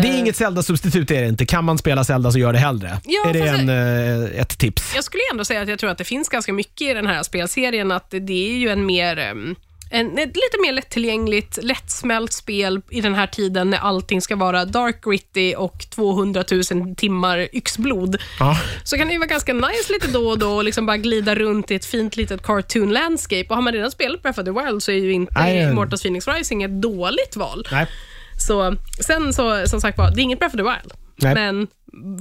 Speaker 1: Det är inget Zelda-substitut, är det inte. Kan man spela Zelda så gör det hellre.
Speaker 2: Ja,
Speaker 1: är det en, eh, ett tips?
Speaker 2: Jag skulle ändå säga att jag tror att det finns ganska mycket i den här spelserien, att det är ju en mer en, ett lite mer lättillgängligt, lättsmält spel i den här tiden när allting ska vara dark gritty och 200 000 timmar yxblod.
Speaker 1: Ja.
Speaker 2: Så kan det ju vara ganska nice lite då och då och liksom bara glida runt i ett fint litet cartoon landscape. Och har man redan spelat Breath of the Wild så är ju inte
Speaker 1: Nej.
Speaker 2: Immortals Phoenix Rising ett dåligt val.
Speaker 1: Nej.
Speaker 2: Så, sen så, som sagt var, det är inget Breath of the Wild.
Speaker 1: Nej.
Speaker 2: Men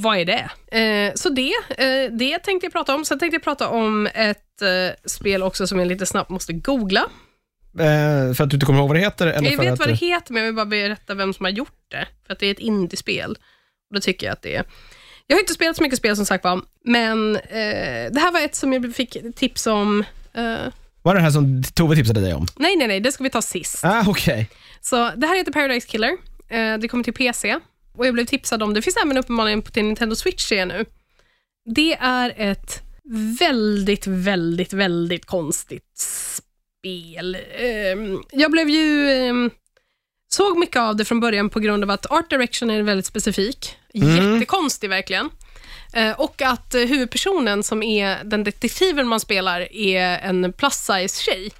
Speaker 2: vad är det? Eh, så det, eh, det tänkte jag prata om. Sen tänkte jag prata om ett eh, spel också som jag lite snabbt måste googla.
Speaker 1: Eh, för att du inte kommer ihåg vad det heter? Eller
Speaker 2: jag
Speaker 1: för
Speaker 2: vet
Speaker 1: att,
Speaker 2: vad det heter, men jag vill bara berätta vem som har gjort det. För att det är ett indiespel. Och då tycker jag att det är... Jag har inte spelat så mycket spel som sagt var, men eh, det här var ett som jag fick tips om.
Speaker 1: Var det det här som Tove tipsade dig om?
Speaker 2: nej, nej, nej, det ska vi ta sist.
Speaker 1: Ah, Okej.
Speaker 2: Så det här heter Paradise Killer. Eh, det kommer till PC och jag blev tipsad om det. finns även uppenbarligen på till Nintendo Switch ser jag nu. Det är ett väldigt, väldigt, väldigt konstigt spel. Eh, jag blev ju... Eh, såg mycket av det från början på grund av att art direction är väldigt specifik. Jättekonstig verkligen. Eh, och att eh, huvudpersonen som är den detektiven man spelar är en plus size tjej.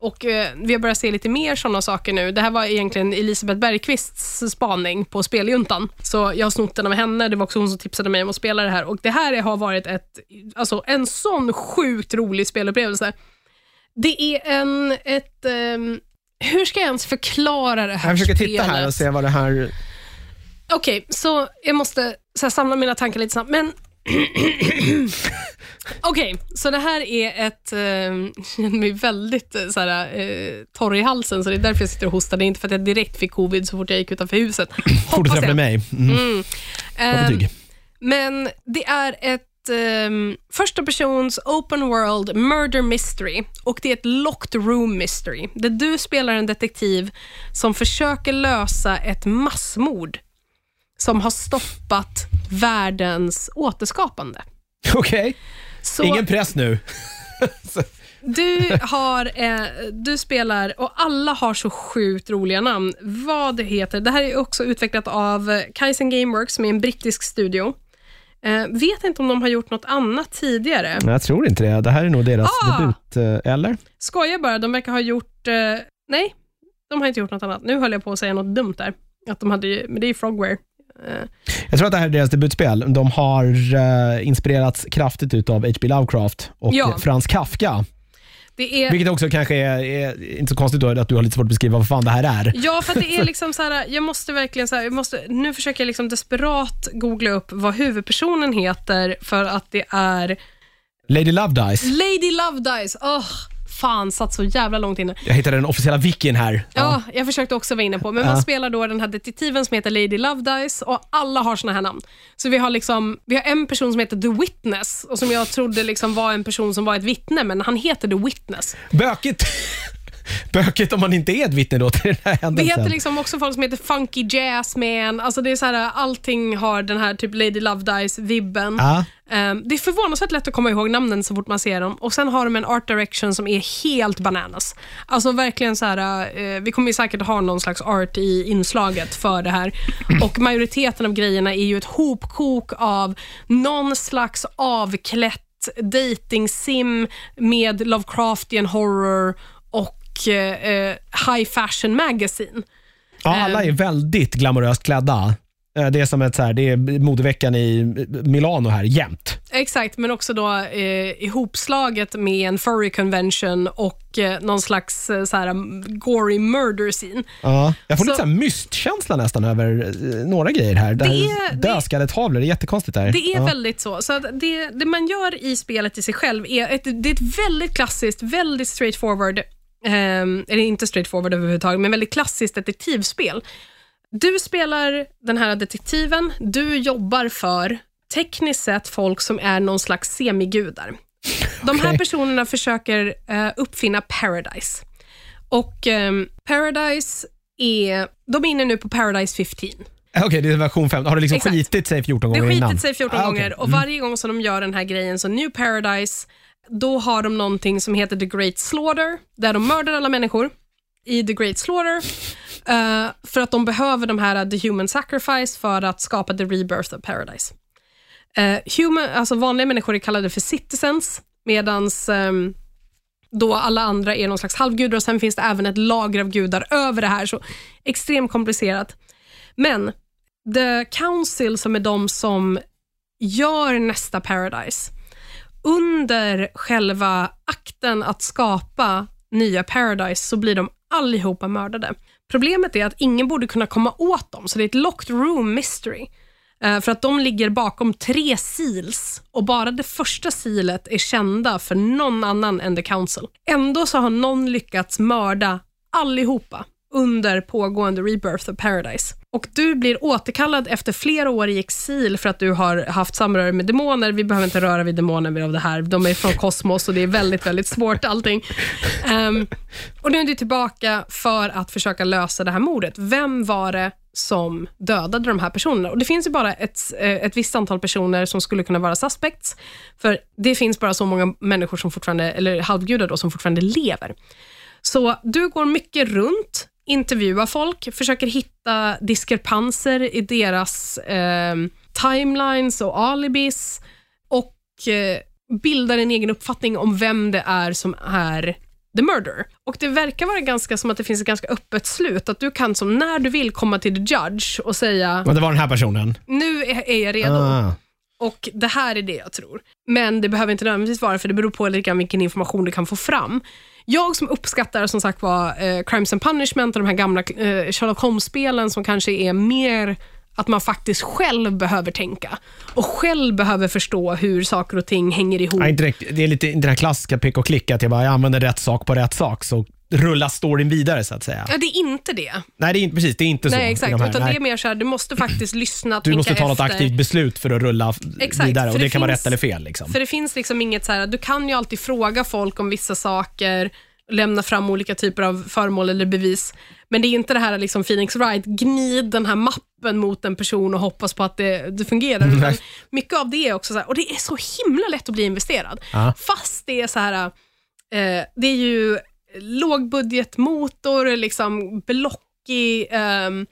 Speaker 2: Och eh, vi har börjat se lite mer sådana saker nu. Det här var egentligen Elisabeth Bergqvists spaning på Speljuntan. Så jag har snott den av henne. Det var också hon som tipsade mig om att spela det här. Och Det här har varit ett, alltså, en sån sjukt rolig spelupplevelse. Det är en, ett, ehm, hur ska jag ens förklara det här
Speaker 1: Jag försöker titta
Speaker 2: spelet?
Speaker 1: här och se vad det här...
Speaker 2: Okej, så jag måste så här, samla mina tankar lite snabbt. Men Okej, så det här är ett... Eh, jag känner mig väldigt eh, så här, eh, torr i halsen, så det är därför jag sitter och hostar. Det är inte för att jag direkt fick covid så fort jag gick utanför huset.
Speaker 1: Träffa
Speaker 2: jag.
Speaker 1: mig? Mm.
Speaker 2: Mm.
Speaker 1: Betyg.
Speaker 2: men det är ett um, första persons open world murder mystery och det är ett locked room mystery där du spelar en detektiv som försöker lösa ett massmord som har stoppat världens återskapande.
Speaker 1: Okej.
Speaker 2: Så
Speaker 1: Ingen press nu.
Speaker 2: du, har, eh, du spelar, och alla har så sjukt roliga namn. Vad det heter, det här är också utvecklat av Kaizen Gameworks som är en brittisk studio. Eh, vet inte om de har gjort något annat tidigare.
Speaker 1: Jag tror inte det. Det här är nog deras
Speaker 2: Ah!
Speaker 1: debut, eh, eller?
Speaker 2: Skojar bara, de verkar ha gjort... Eh, nej, de har inte gjort något annat. Nu höll jag på att säga något dumt där. Att de hade, men det är ju Frogware. Eh,
Speaker 1: Jag tror att det här är deras debutspel. De har eh, inspirerats kraftigt utav H.P. Lovecraft och
Speaker 2: Ja.
Speaker 1: Frans Kafka.
Speaker 2: är...
Speaker 1: Vilket också kanske är, är inte så konstigt då att du har lite svårt att beskriva vad fan det här är.
Speaker 2: Ja, för det är liksom så här, jag måste verkligen så här, jag måste, nu försöker jag liksom desperat googla upp vad huvudpersonen heter för att det är
Speaker 1: Lady Love Dice.
Speaker 2: Lady Love Dice. Åh, fan, satt så jävla långt inne.
Speaker 1: Jag hittade den officiella wikin här.
Speaker 2: Ja, jag försökte också vara inne på, men man spelar då den här detektiven som heter Lady Love Dice och alla har såna här namn. Så vi har liksom, vi har en person som heter The Witness och som jag trodde liksom var en person som var ett vittne, men han heter The Witness.
Speaker 1: Bökigt. Bökigt om man inte är ett vittne då till den här
Speaker 2: Det
Speaker 1: händelsen.
Speaker 2: heter liksom också folk som heter Funky Jazzman. Alltså det är så här, allting har den här typ Lady Love Dice-vibben.
Speaker 1: Ja.
Speaker 2: Um, det är förvånansvärt lätt att komma ihåg namnen så fort man ser dem. Och Sen har de en art direction som är helt bananas. Alltså verkligen så här, uh, Vi kommer ju säkert ha någon slags art i inslaget för det här. Och Majoriteten av grejerna är ju ett hopkok av någon slags avklätt dating sim med Lovecraftian horror och eh, high fashion magazine.
Speaker 1: Ja, alla är väldigt glamoröst klädda. Eh, Det är som ett så här, det är modeveckan i Milano här jämt.
Speaker 2: Exakt, men också då eh, ihopslaget med en furry convention och eh, någon slags eh, så här, gory murder scene.
Speaker 1: Ja. Jag får
Speaker 2: Så-
Speaker 1: lite så här mystkänsla nästan över eh, några grejer här. Det,
Speaker 2: Det är-
Speaker 1: dödskalletavlor, det är jättekonstigt där.
Speaker 2: Det är
Speaker 1: ja.
Speaker 2: väldigt så. så det, det man gör i spelet i sig själv är ett, det är ett väldigt klassiskt, väldigt straightforward, ehm, eller inte straightforward överhuvudtaget, men väldigt klassiskt detektivspel. Du spelar den här detektiven, du jobbar för tekniskt sett folk som är någon slags semigudar. De här
Speaker 1: Okej.
Speaker 2: personerna försöker eh, uppfinna Paradise. Och ehm, Paradise är, de är inne nu på Paradise 15.
Speaker 1: Okej, det är version 5. Har det liksom
Speaker 2: Exakt.
Speaker 1: skitit sig 14
Speaker 2: Det
Speaker 1: gånger
Speaker 2: har
Speaker 1: innan?
Speaker 2: skitit sig 14
Speaker 1: Ah, okej.
Speaker 2: gånger och varje gång som de gör den här grejen, så New Paradise, då har de någonting som heter The Great Slaughter, där de mördar alla människor i The Great Slaughter, uh, för att de behöver de här eh, The Human Sacrifice för att skapa The Rebirth of Paradise. Uh, human, alltså vanliga människor är kallade för citizens, medan ehm, då alla andra är någon slags halvgudar och sen finns det även ett lager av gudar över det här, så extremt komplicerat. Men The Council, som är de som gör nästa Paradise, under själva akten att skapa nya Paradise så blir de allihopa mördade. Problemet är att ingen borde kunna komma åt dem, så det är ett locked room mystery. Eh, för att de ligger bakom tre seals och bara det första sealet är kända för någon annan än The Council. Ändå så har någon lyckats mörda allihopa under pågående Rebirth of Paradise. Och Du blir återkallad efter flera år i exil för att du har haft samröre med demoner. Vi behöver inte röra vid demoner av det här. De är från kosmos och det är väldigt, väldigt svårt allting. Um, och nu är du tillbaka för att försöka lösa det här mordet. Vem var det som dödade de här personerna? Och Det finns ju bara ett, eh, ett visst antal personer som skulle kunna vara suspects, för det finns bara så många människor som fortfarande, eller halvgudar då, som fortfarande lever. Så du går mycket runt, intervjuar folk, försöker hitta diskrepanser i deras eh, timelines och alibis och eh, bildar en egen uppfattning om vem det är som är the murderer. Och Det verkar vara ganska som att det finns ett ganska öppet slut, att du kan som när du vill komma till the judge och säga
Speaker 1: Men det var den här personen?
Speaker 2: nu är är jag redo.
Speaker 1: Ah.
Speaker 2: Och det här är det jag tror. Men det behöver inte nödvändigtvis vara, för det beror på lite grann vilken information du kan få fram. Jag som uppskattar som sagt var eh, Crimes and Punishment och de här gamla eh, Sherlock Holmes-spelen som kanske är mer att man faktiskt själv behöver tänka och själv behöver förstå hur saker och ting hänger ihop.
Speaker 1: Ja, inte direkt, det är lite den här klassiska pick och klick, att jag bara jag använder rätt sak på rätt sak, så rullar storyn vidare så att säga.
Speaker 2: Ja, det är inte det.
Speaker 1: Nej, det är inte, precis, det är inte så.
Speaker 2: Nej, exakt.
Speaker 1: de här.
Speaker 2: Utan
Speaker 1: Nej.
Speaker 2: det är mer så här, du måste faktiskt lyssna,
Speaker 1: Du
Speaker 2: tänka
Speaker 1: måste ta något
Speaker 2: efter.
Speaker 1: aktivt beslut för att rulla
Speaker 2: Exakt,
Speaker 1: vidare och det,
Speaker 2: det
Speaker 1: kan vara
Speaker 2: finns-
Speaker 1: rätt eller fel. Liksom.
Speaker 2: För det finns liksom inget så här, du kan ju alltid fråga folk om vissa saker, lämna fram olika typer av föremål eller bevis. Men det är inte det här liksom Phoenix Wright, gnid den här mappen mot en person och hoppas på att det, det fungerar. Utan
Speaker 1: Nej.
Speaker 2: mycket av det är också så här, och det är så himla lätt att bli investerad.
Speaker 1: Ja.
Speaker 2: Fast det är så här, eh, det är ju lågbudgetmotor, liksom blockig, ehm,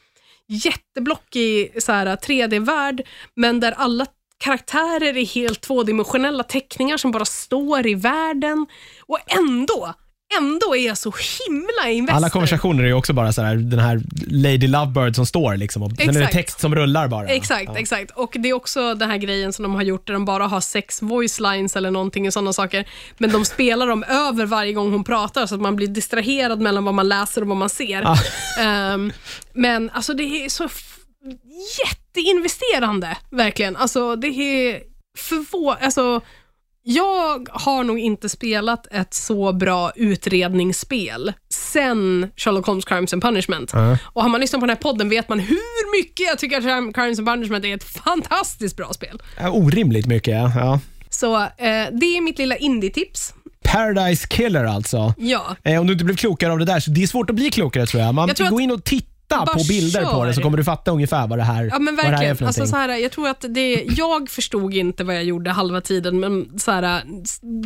Speaker 2: jätteblockig så här, eh, 3D-värld, men där alla karaktärer är helt tvådimensionella teckningar som bara står i världen. Och ändå, ändå är jag så himla investerad.
Speaker 1: Alla konversationer är ju också bara så här, den här Lady Lovebird som står liksom, och sen är det
Speaker 2: Exakt.
Speaker 1: text som rullar bara.
Speaker 2: Exakt,
Speaker 1: Ja.
Speaker 2: exakt. Och det är också den här grejen som de har gjort där de bara har sex voice lines eller någonting och sådana saker. Men de spelar dem över varje gång hon pratar så att man blir distraherad mellan vad man läser och vad man ser.
Speaker 1: Ah.
Speaker 2: Ehm, men alltså det är så f- jätteinvesterande, verkligen. Alltså det är förvå... Alltså, jag har nog inte spelat ett så bra utredningsspel sen Sherlock Holmes Crimes and Punishment.
Speaker 1: Ja.
Speaker 2: Och har man lyssnat på den här podden vet man hur mycket jag tycker att Crimes and Punishment är ett fantastiskt bra spel.
Speaker 1: Ja, orimligt mycket, ja.
Speaker 2: Så eh, det är mitt lilla indie-tips.
Speaker 1: Paradise Killer alltså.
Speaker 2: Ja.
Speaker 1: Eh, om du inte blev klokare av det där, så det är svårt att bli klokare tror jag. Man
Speaker 2: Jag tror
Speaker 1: gå
Speaker 2: att-
Speaker 1: in och titta på bilder på det så
Speaker 2: kör.
Speaker 1: kommer du fatta ungefär vad det här,
Speaker 2: Ja men
Speaker 1: vad det är
Speaker 2: verkligen.
Speaker 1: för
Speaker 2: Alltså, så här, jag tror att det, jag förstod inte vad jag gjorde halva tiden, men så här,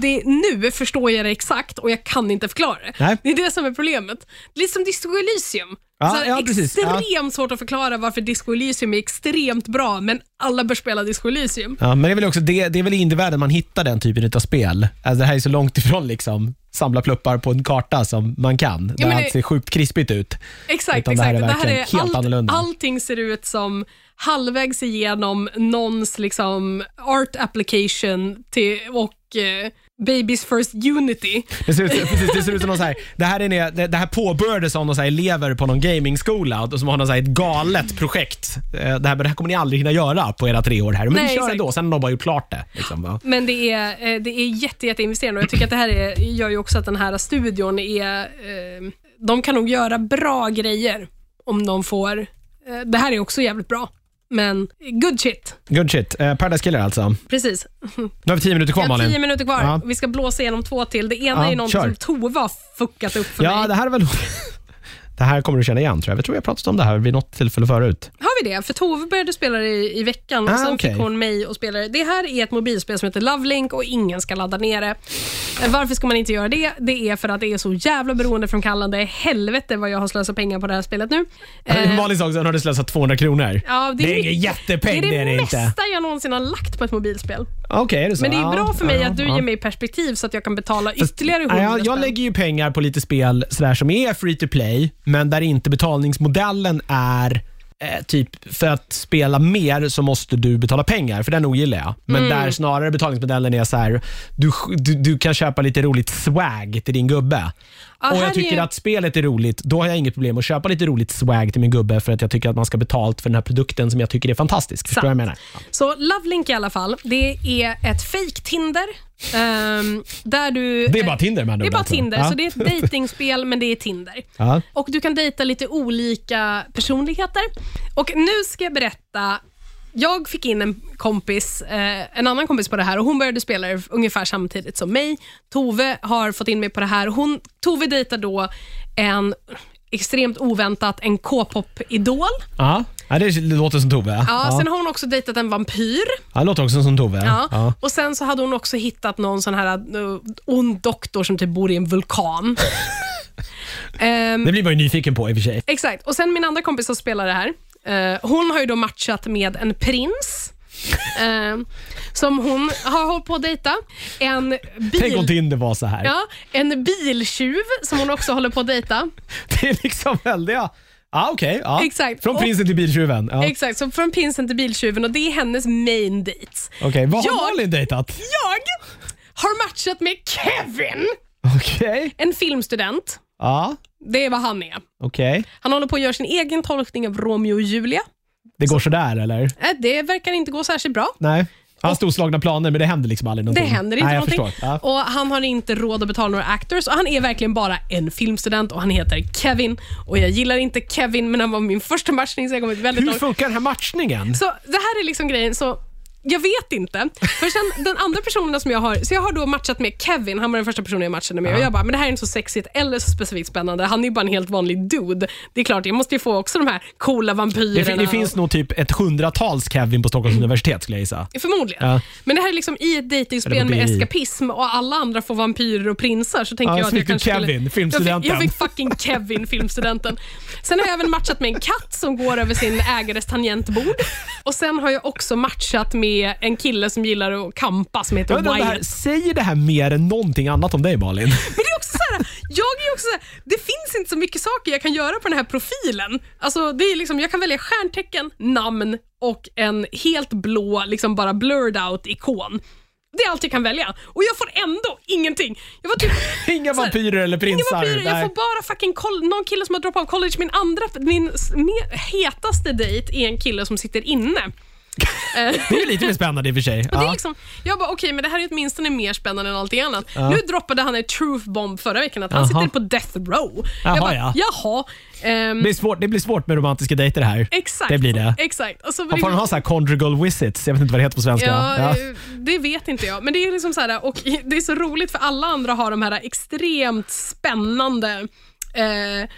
Speaker 2: det, nu förstår jag det exakt och jag kan inte förklara det.
Speaker 1: Nej.
Speaker 2: Det är det som är problemet. Det är som Disco Elysium.
Speaker 1: Ja,
Speaker 2: så här,
Speaker 1: ja, precis. Ja.
Speaker 2: extremt svårt att förklara varför Disco Elysium är extremt bra, men alla bör spela Disco Elysium.
Speaker 1: Ja, men det är väl också det, det är väl i indievärlden man hittar den typen av spel. Alltså, det här är så långt ifrån liksom samla pluppar på en karta som man kan.
Speaker 2: Ja,
Speaker 1: där allt
Speaker 2: det-
Speaker 1: ser sjukt krispigt ut.
Speaker 2: Exakt,
Speaker 1: Utan det här
Speaker 2: exakt.
Speaker 1: är verkligen helt annorlunda.
Speaker 2: Allting ser ut som halvvägs igenom någons liksom, art application till, och eh, Babys first Unity.
Speaker 1: Det ser ut, precis, det ser ut som någon så här, det här, är, ne- det, det här påbörjades av någon så här elever på någon gamingskola och som har någon så här ett galet projekt. Eh, Det här, det här kommer ni aldrig hinna göra på era tre år här, men
Speaker 2: Nej,
Speaker 1: vi kör
Speaker 2: exakt.
Speaker 1: ändå. Sen har de bara gjort klart det. Liksom, va?
Speaker 2: Men det är, eh, det är jätte, jätteinvesterande och jag tycker att det här är, gör ju också att den här studion är... Eh, de kan nog göra bra grejer om de får... Eh, det här är också jävligt bra, men good shit.
Speaker 1: Good shit. Eh, Paradise Killer alltså.
Speaker 2: Precis.
Speaker 1: Nu har vi tio minuter kvar
Speaker 2: Jag har
Speaker 1: Malin.
Speaker 2: tio minuter kvar.
Speaker 1: Ja.
Speaker 2: Vi ska blåsa igenom två till. Det ena
Speaker 1: Ja,
Speaker 2: är ju något
Speaker 1: kör.
Speaker 2: som Tove har fuckat upp för
Speaker 1: Ja,
Speaker 2: mig.
Speaker 1: det här är väl... Det här kommer du känna igen tror jag. Jag tror jag pratat om det här vid något tillfälle förut.
Speaker 2: Har vi det? För Tove började spela det i, i veckan
Speaker 1: Ah,
Speaker 2: och sen
Speaker 1: okej.
Speaker 2: fick hon mig att spela det. Det här är ett mobilspel som heter Lovelink och ingen ska ladda ner det. Eh, Varför ska man inte göra det? Det är för att det är så jävla beroendeframkallande. Helvete vad jag har slösat pengar på det här spelet nu. Eh,
Speaker 1: Malin sa också att hon hade slösat 200 kronor.
Speaker 2: ja,
Speaker 1: det är ingen jättepeng,
Speaker 2: Det är det,
Speaker 1: det det inte.
Speaker 2: mesta jag någonsin har lagt på ett mobilspel.
Speaker 1: Okej, är det så?
Speaker 2: Men det är
Speaker 1: Ja,
Speaker 2: bra för mig
Speaker 1: ja,
Speaker 2: att du
Speaker 1: ja.
Speaker 2: ger mig perspektiv så att jag kan betala
Speaker 1: Fast-
Speaker 2: ytterligare
Speaker 1: ja,
Speaker 2: 100
Speaker 1: jag, jag
Speaker 2: spänn.
Speaker 1: lägger ju pengar på lite spel sådär, som är free to play, men där inte betalningsmodellen är eh, typ för att spela mer så måste du betala pengar, för den ogillar jag. Men
Speaker 2: Mm.
Speaker 1: där snarare betalningsmodellen är så här, du, du, du kan köpa lite roligt swag till din gubbe.
Speaker 2: Ja,
Speaker 1: och jag tycker
Speaker 2: är-
Speaker 1: att spelet är roligt, då har jag inget problem att köpa lite roligt swag till min gubbe för att jag tycker att man ska betalt för den här produkten som jag tycker är fantastisk. Förstår du vad jag menar?
Speaker 2: Så Lovelink i alla fall, det är ett fake Tinder. Ehm, där du,
Speaker 1: Det är bara Tinder med andra
Speaker 2: Det är
Speaker 1: ord
Speaker 2: bara
Speaker 1: alltså.
Speaker 2: Tinder,
Speaker 1: Ja.
Speaker 2: så det är ett datingspel men det är Tinder.
Speaker 1: Ja.
Speaker 2: Och Du kan dejta lite olika personligheter. Och Nu ska jag berätta. Jag fick in en kompis, eh, en annan kompis på det här och hon började spela det ungefär samtidigt som mig. Tove har fått in mig på det här. Hon, Tove dejtar då en extremt oväntat en K-pop-idol.
Speaker 1: Ja. ja, det låter som Tove.
Speaker 2: Ja, Sen har hon också dejtat en vampyr.
Speaker 1: Ja, det låter också som Tove.
Speaker 2: Ja.
Speaker 1: Ja.
Speaker 2: Och Sen så hade hon också hittat någon sån här uh, ond doktor som typ bor i en vulkan. Ehm,
Speaker 1: Det blir man ju nyfiken på i och för sig.
Speaker 2: exakt. Och Sen min andra kompis som spelar det här, eh, hon har ju då matchat med en prins. eh, som hon har hållit på att dejta. En
Speaker 1: Tänk om
Speaker 2: bil...
Speaker 1: Tinder var så här.
Speaker 2: Ja, en biltjuv som hon också håller på att dejta.
Speaker 1: Det är liksom väldiga... Ja, okej. ja.
Speaker 2: Exakt.
Speaker 1: Från prinsen till biltjuven. Ja.
Speaker 2: Exakt, så från prinsen till biltjuven och det är hennes main dates.
Speaker 1: Okej, vad har Malin dejtat?
Speaker 2: Jag har matchat med Kevin,
Speaker 1: Okej.
Speaker 2: en filmstudent.
Speaker 1: Ja,
Speaker 2: Det är vad han är.
Speaker 1: okej.
Speaker 2: Han håller på att göra sin egen tolkning av Romeo och Julia.
Speaker 1: Det går sådär eller?
Speaker 2: Äh, Det verkar inte gå särskilt bra.
Speaker 1: Nej. Han har storslagna planer men det händer liksom aldrig
Speaker 2: Det
Speaker 1: någonting.
Speaker 2: händer inte
Speaker 1: Nej,
Speaker 2: någonting.
Speaker 1: Ja.
Speaker 2: Och Han har inte råd att betala några actors och han är verkligen bara en filmstudent och han heter Kevin. Och Jag gillar inte Kevin, men han var min första matchning så jag kommit väldigt
Speaker 1: Hur
Speaker 2: långt.
Speaker 1: funkar den här matchningen?
Speaker 2: Så det här är liksom grejen. Så jag vet inte. För sen den andra personen som jag har, så jag har då matchat med Kevin, han var den första personen jag matchade med. Och jag bara, men det här är inte så sexigt eller så specifikt spännande. Han är ju bara en helt vanlig dude. Det är klart, jag måste ju få också de här coola
Speaker 1: Det,
Speaker 2: vampyrerna.
Speaker 1: fin- det finns nog typ ett hundratals Kevin på Stockholms universitet skulle jag gissa.
Speaker 2: Förmodligen.
Speaker 1: Ja.
Speaker 2: Men det här är liksom i ett dejtingspel
Speaker 1: på
Speaker 2: med
Speaker 1: BI.
Speaker 2: eskapism och alla andra får vampyrer och prinsar så tänker
Speaker 1: Ja,
Speaker 2: jag
Speaker 1: så
Speaker 2: att jag
Speaker 1: fick du
Speaker 2: kanske
Speaker 1: Kevin,
Speaker 2: skulle...
Speaker 1: filmstudenten.
Speaker 2: Jag fick, jag fick fucking Kevin, filmstudenten. Sen har jag även matchat med en katt som går över sin ägares tangentbord. Och sen har jag också matchat med en kille som gillar att kampa som heter
Speaker 1: om det här,
Speaker 2: Wyatt.
Speaker 1: säger det här mer än någonting annat om dig Malin?
Speaker 2: Men det är också så här, jag är också så här, det finns inte så mycket saker jag kan göra på den här profilen. Alltså, det är liksom, jag kan välja stjärntecken, namn och en helt blå, liksom bara blurred out ikon. Det är allt jag kan välja. Och jag får ändå ingenting. Jag var typ,
Speaker 1: Inga
Speaker 2: Så här,
Speaker 1: vampyrer eller
Speaker 2: Inga
Speaker 1: prinsar?
Speaker 2: vampyrer, jag får bara fucking koll, någon kille som har droppat av college. Min andra, min hetaste dejt är en kille som sitter inne.
Speaker 1: Det är lite mer spännande i och för sig.
Speaker 2: och det är
Speaker 1: Ja.
Speaker 2: liksom, jag bara, okej, men det här är åtminstone mer spännande än allting annat. Nu droppade han en truth bomb förra veckan, att han
Speaker 1: Jaha.
Speaker 2: sitter på death row.
Speaker 1: Jaha,
Speaker 2: jag bara,
Speaker 1: ja.
Speaker 2: jaha. ehm,
Speaker 1: Det, blir svårt, det blir svårt med romantiska dejter det här.
Speaker 2: exakt.
Speaker 1: Det blir det.
Speaker 2: Exakt. Och så
Speaker 1: Man får de ha så här conjugal visits? Jag vet inte vad det heter på svenska.
Speaker 2: Ja,
Speaker 1: Ja.
Speaker 2: eh, det vet inte jag. Men det är liksom så här, och det är så roligt för alla andra har de här extremt spännande... Eh,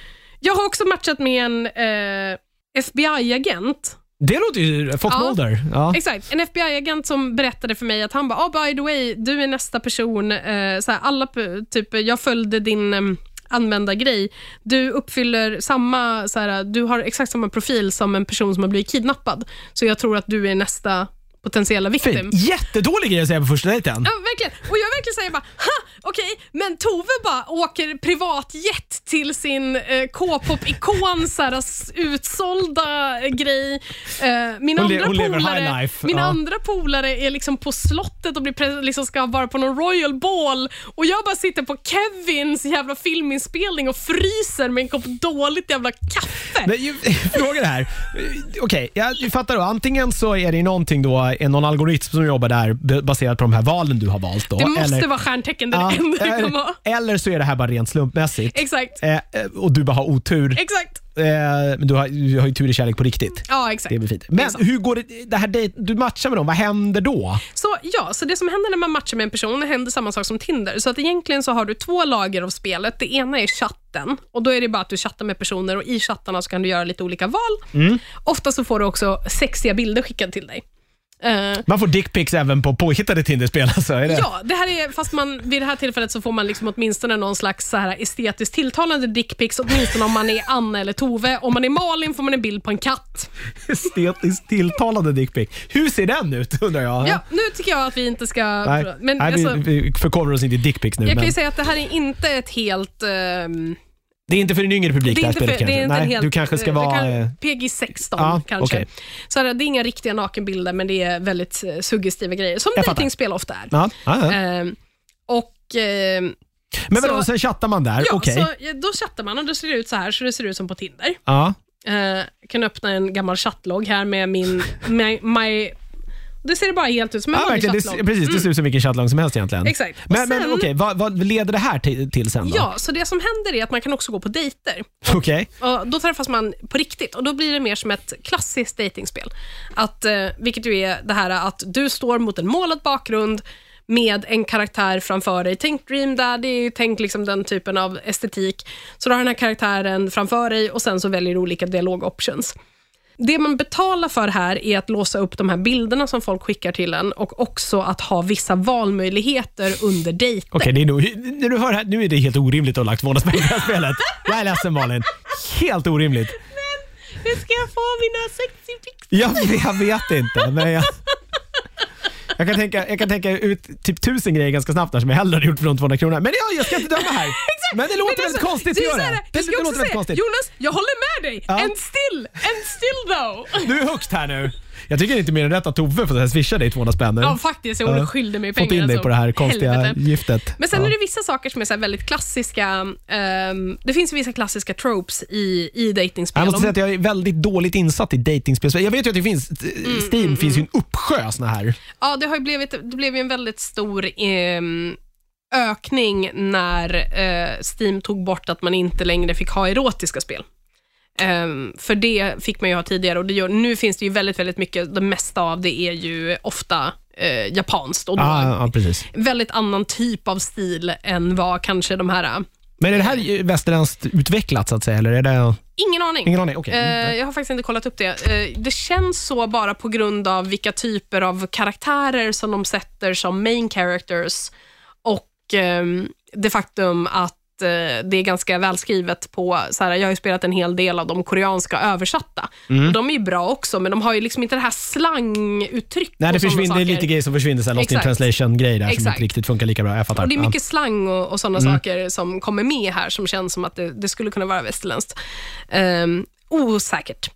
Speaker 2: jag har också matchat med en eh, FBI-agent.
Speaker 1: Det låter ju... Fox
Speaker 2: Ja.
Speaker 1: Mulder. Ja.
Speaker 2: Exakt, en FBI-agent som berättade för mig att han bara, oh, by the way, du är nästa person. Eh, så här, alla, typ, jag följde din eh, användargrej. Du uppfyller samma, så här, du har exakt samma profil som en person som har blivit kidnappad. Så jag tror att du är nästa potentiella victim.
Speaker 1: Fint. Jättedålig grej att säga på första dejten.
Speaker 2: Ja, verkligen. Och jag verkligen säger bara, ha, okej, men Tove bara åker privatjet till sin eh, K-pop-ikon, utsålda grej. Eh, min
Speaker 1: Hon
Speaker 2: andra
Speaker 1: hon
Speaker 2: polare. Min
Speaker 1: Ja.
Speaker 2: andra polare är liksom på slottet och blir liksom ska vara på någon royal ball och jag bara sitter på Kevins jävla filminspelning och fryser med en kopp dåligt jävla kaffe.
Speaker 1: Men, ju- fråga det här. Okej, jag fattar då. Antingen så är det någonting då, är någon algoritm som jobbar där baserat på de här valen du har valt. Då,
Speaker 2: det måste
Speaker 1: eller,
Speaker 2: vara stjärntecken, det är
Speaker 1: Ja,
Speaker 2: det enda det kan vara.
Speaker 1: eller, så är det här bara rent slumpmässigt.
Speaker 2: Exakt,
Speaker 1: Eh, eh, och du bara har otur.
Speaker 2: exakt.
Speaker 1: Eh, men du har, du har ju tur i kärlek på riktigt.
Speaker 2: Ja, exakt.
Speaker 1: Det är fint. Men
Speaker 2: sant.
Speaker 1: hur går det, det här dejt, du matchar med dem, vad händer då?
Speaker 2: Så ja, så det som händer när man matchar med en person, händer samma sak som Tinder. Så att egentligen så har du två lager av spelet. Det ena är chatten och då är det bara att du chattar med personer och i chattarna så kan du göra lite olika val.
Speaker 1: Mm.
Speaker 2: Ofta så får du också sexiga bilder skickade till dig. Eh,
Speaker 1: Man får dickpics även på påhittade Tinderspel alltså, är det?
Speaker 2: ja, det här är, fast man, vid det här tillfället så får man liksom åtminstone någon slags så här estetiskt tilltalande dickpics, åtminstone om man är Anna eller Tove. Om man är Malin får man en bild på en katt.
Speaker 1: Estetiskt tilltalande dickpic. Hur ser den ut undrar jag?
Speaker 2: Ja, nu tycker jag att vi inte ska...
Speaker 1: Nej,
Speaker 2: men
Speaker 1: Nej
Speaker 2: alltså,
Speaker 1: vi, vi förkovrar oss inte i dickpics nu.
Speaker 2: jag kan
Speaker 1: Men
Speaker 2: ju säga att det här är inte ett helt... ehm,
Speaker 1: det är inte för en yngre publik
Speaker 2: Det
Speaker 1: det
Speaker 2: är
Speaker 1: här
Speaker 2: för,
Speaker 1: spelet
Speaker 2: det är
Speaker 1: kanske?
Speaker 2: inte
Speaker 1: Nej,
Speaker 2: helt,
Speaker 1: du kanske ska vara...
Speaker 2: kan-
Speaker 1: eh,
Speaker 2: PG 16
Speaker 1: Ja,
Speaker 2: kanske.
Speaker 1: okej.
Speaker 2: Så det är inga riktiga nakenbilder, men det är väldigt eh, suggestiva grejer, som dejtingspel ofta är.
Speaker 1: Ja, ja, ja.
Speaker 2: Ehm, och ehm,
Speaker 1: Men vadå,
Speaker 2: så-
Speaker 1: sen chattar man där?
Speaker 2: ja,
Speaker 1: Okej.
Speaker 2: så, Då chattar man och då ser det ut så här, så det ser ut som på Tinder.
Speaker 1: Ja.
Speaker 2: Jag kan öppna en gammal chattlogg här med min... My, my, det ser bara helt ut som en
Speaker 1: Ja, verkligen. Det, precis, det ser ut som vilken chattlogg som helst egentligen.
Speaker 2: Exakt.
Speaker 1: Men, men
Speaker 2: sen-
Speaker 1: okej, vad, vad leder det här till, till sen då?
Speaker 2: Ja, så det som händer är att man kan också gå på dejter.
Speaker 1: Okej.
Speaker 2: Och då träffas man på riktigt och då blir det mer som ett klassiskt datingspel. Att, eh, vilket ju är det här att du står mot en målad bakgrund med en karaktär framför dig. Tänk Dream Daddy, tänk liksom den typen av estetik. Så du har den här karaktären framför dig och sen så väljer du olika dialogoptions. Det man betalar för här är att låsa upp de här bilderna som folk skickar till en och också att ha vissa valmöjligheter under dejter.
Speaker 1: Okej, det är nog, när du hör här, nu är det helt orimligt att ha lagt 200 spänn på det här spelet. Jag är ledsen Malin. Helt orimligt.
Speaker 2: Hur ska jag få mina sexy pics?
Speaker 1: Jag, jag vet inte, men jag, jag, kan tänka, jag kan tänka ut typ tusen grejer ganska snabbt där som jag hellre hade gjort för de 200 kronorna. Men ja, jag ska inte döma här. Men det låter
Speaker 2: Men
Speaker 1: väldigt konstigt att göra det. Det, låter väldigt konstigt.
Speaker 2: Jonas, jag håller med dig.
Speaker 1: Ja.
Speaker 2: And still, and still though.
Speaker 1: Du är högt här nu. Jag tycker inte mer än rätt att Tove får swisha dig 200 spänn.
Speaker 2: Ja, faktiskt. Hon
Speaker 1: Ja.
Speaker 2: skyldig mig pengar.
Speaker 1: Fått in dig
Speaker 2: alltså.
Speaker 1: på det här konstiga
Speaker 2: Helvete.
Speaker 1: giftet.
Speaker 2: Men sen
Speaker 1: Ja.
Speaker 2: är det vissa saker som är så väldigt klassiska. ehm, det finns vissa klassiska tropes i, i datingspel.
Speaker 1: Jag måste säga att jag är väldigt dåligt insatt i datingspel. Jag vet ju att det finns,
Speaker 2: Mm,
Speaker 1: Steam finns ju en uppsjö såna här.
Speaker 2: Ja, det har blivit, det blev ju en väldigt stor ehm, ökning när eh, Steam tog bort att man inte längre fick ha erotiska spel. Ehm, för det fick man ju ha tidigare och det gör, nu finns det ju väldigt, väldigt mycket, det mesta av det är ju ofta eh, japanskt och då
Speaker 1: Ja, ja,
Speaker 2: väldigt annan typ av stil än vad kanske de här...
Speaker 1: Men är det här västerländskt utvecklat så att säga? Eller är det...
Speaker 2: Ingen aning.
Speaker 1: Ingen aning? Okej.
Speaker 2: Eh, jag har faktiskt inte kollat upp det. Eh, det känns så bara på grund av vilka typer av karaktärer som de sätter som main characters och ehm, det faktum att eh, det är ganska välskrivet på, så här, jag har ju spelat en hel del av de koreanska översatta.
Speaker 1: Mm.
Speaker 2: De är ju bra också, men de har ju liksom inte det här slanguttryck
Speaker 1: Nej, det, försvinner, det är lite grejer som försvinner sen. Lost in
Speaker 2: Exakt.
Speaker 1: translation-grejer där som
Speaker 2: Exakt.
Speaker 1: inte riktigt funkar lika bra. Jag fattar.
Speaker 2: Och det är
Speaker 1: Ja.
Speaker 2: mycket slang och, och sådana
Speaker 1: Mm.
Speaker 2: saker som kommer med här som känns som att det, det skulle kunna vara västerländskt. Um, osäkert.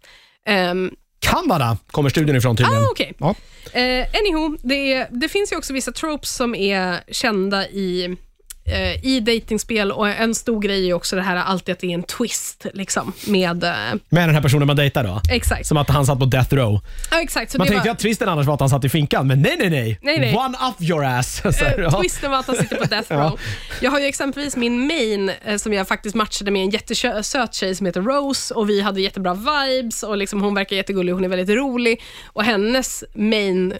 Speaker 2: Um,
Speaker 1: Kanada kommer studien ifrån tydligen.
Speaker 2: ah, okej.
Speaker 1: Ja.
Speaker 2: Eh, anywho, det, är, det finns ju också vissa tropes som är kända i eh, i datingspel och en stor grej är också det här alltid att det är en twist liksom, med... Eh,
Speaker 1: Med den här personen man dejtar då?
Speaker 2: exakt.
Speaker 1: Som att han satt på death row.
Speaker 2: Ja, exakt. Så
Speaker 1: Man
Speaker 2: det
Speaker 1: tänkte
Speaker 2: var,
Speaker 1: att twisten annars var att han satt i finkan, men nej, nej, nej.
Speaker 2: Nej, nej.
Speaker 1: One up your ass. Så här,
Speaker 2: Eh,
Speaker 1: ja.
Speaker 2: Twisten var att han sitter på death row. Jag har ju exempelvis min main eh, som jag faktiskt matchade med en jättesöt tjej som heter Rose och vi hade jättebra vibes och liksom hon verkar jättegullig, hon är väldigt rolig och hennes main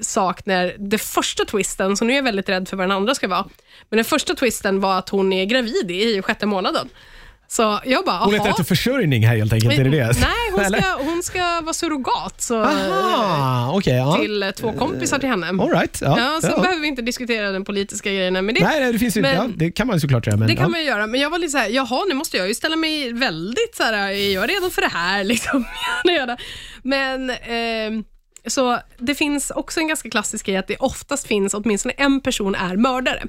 Speaker 2: sak när det första twisten, så nu är jag väldigt rädd för vad den andra ska vara, men den första twisten var att hon är gravid i sjätte månaden. Så jag bara,
Speaker 1: Hon letar efter försörjning här helt enkelt. Är det det?
Speaker 2: Nej, hon ska, hon ska vara surrogat så,
Speaker 1: Aha, okej. ja.
Speaker 2: till eh, två kompisar till henne.
Speaker 1: All right. Ja,
Speaker 2: Ja, så
Speaker 1: ja.
Speaker 2: behöver vi inte diskutera den politiska grejen, men det,
Speaker 1: Nej, nej, det finns ju
Speaker 2: Men-
Speaker 1: ja, Det kan man ju såklart göra. Men,
Speaker 2: det kan man ju göra. Men jag var lite såhär, jaha, nu måste jag ju ställa mig väldigt så här, är jag redo för det här? Liksom. Men ehm, så det finns också en ganska klassisk grej att det oftast finns åtminstone en person är mördare.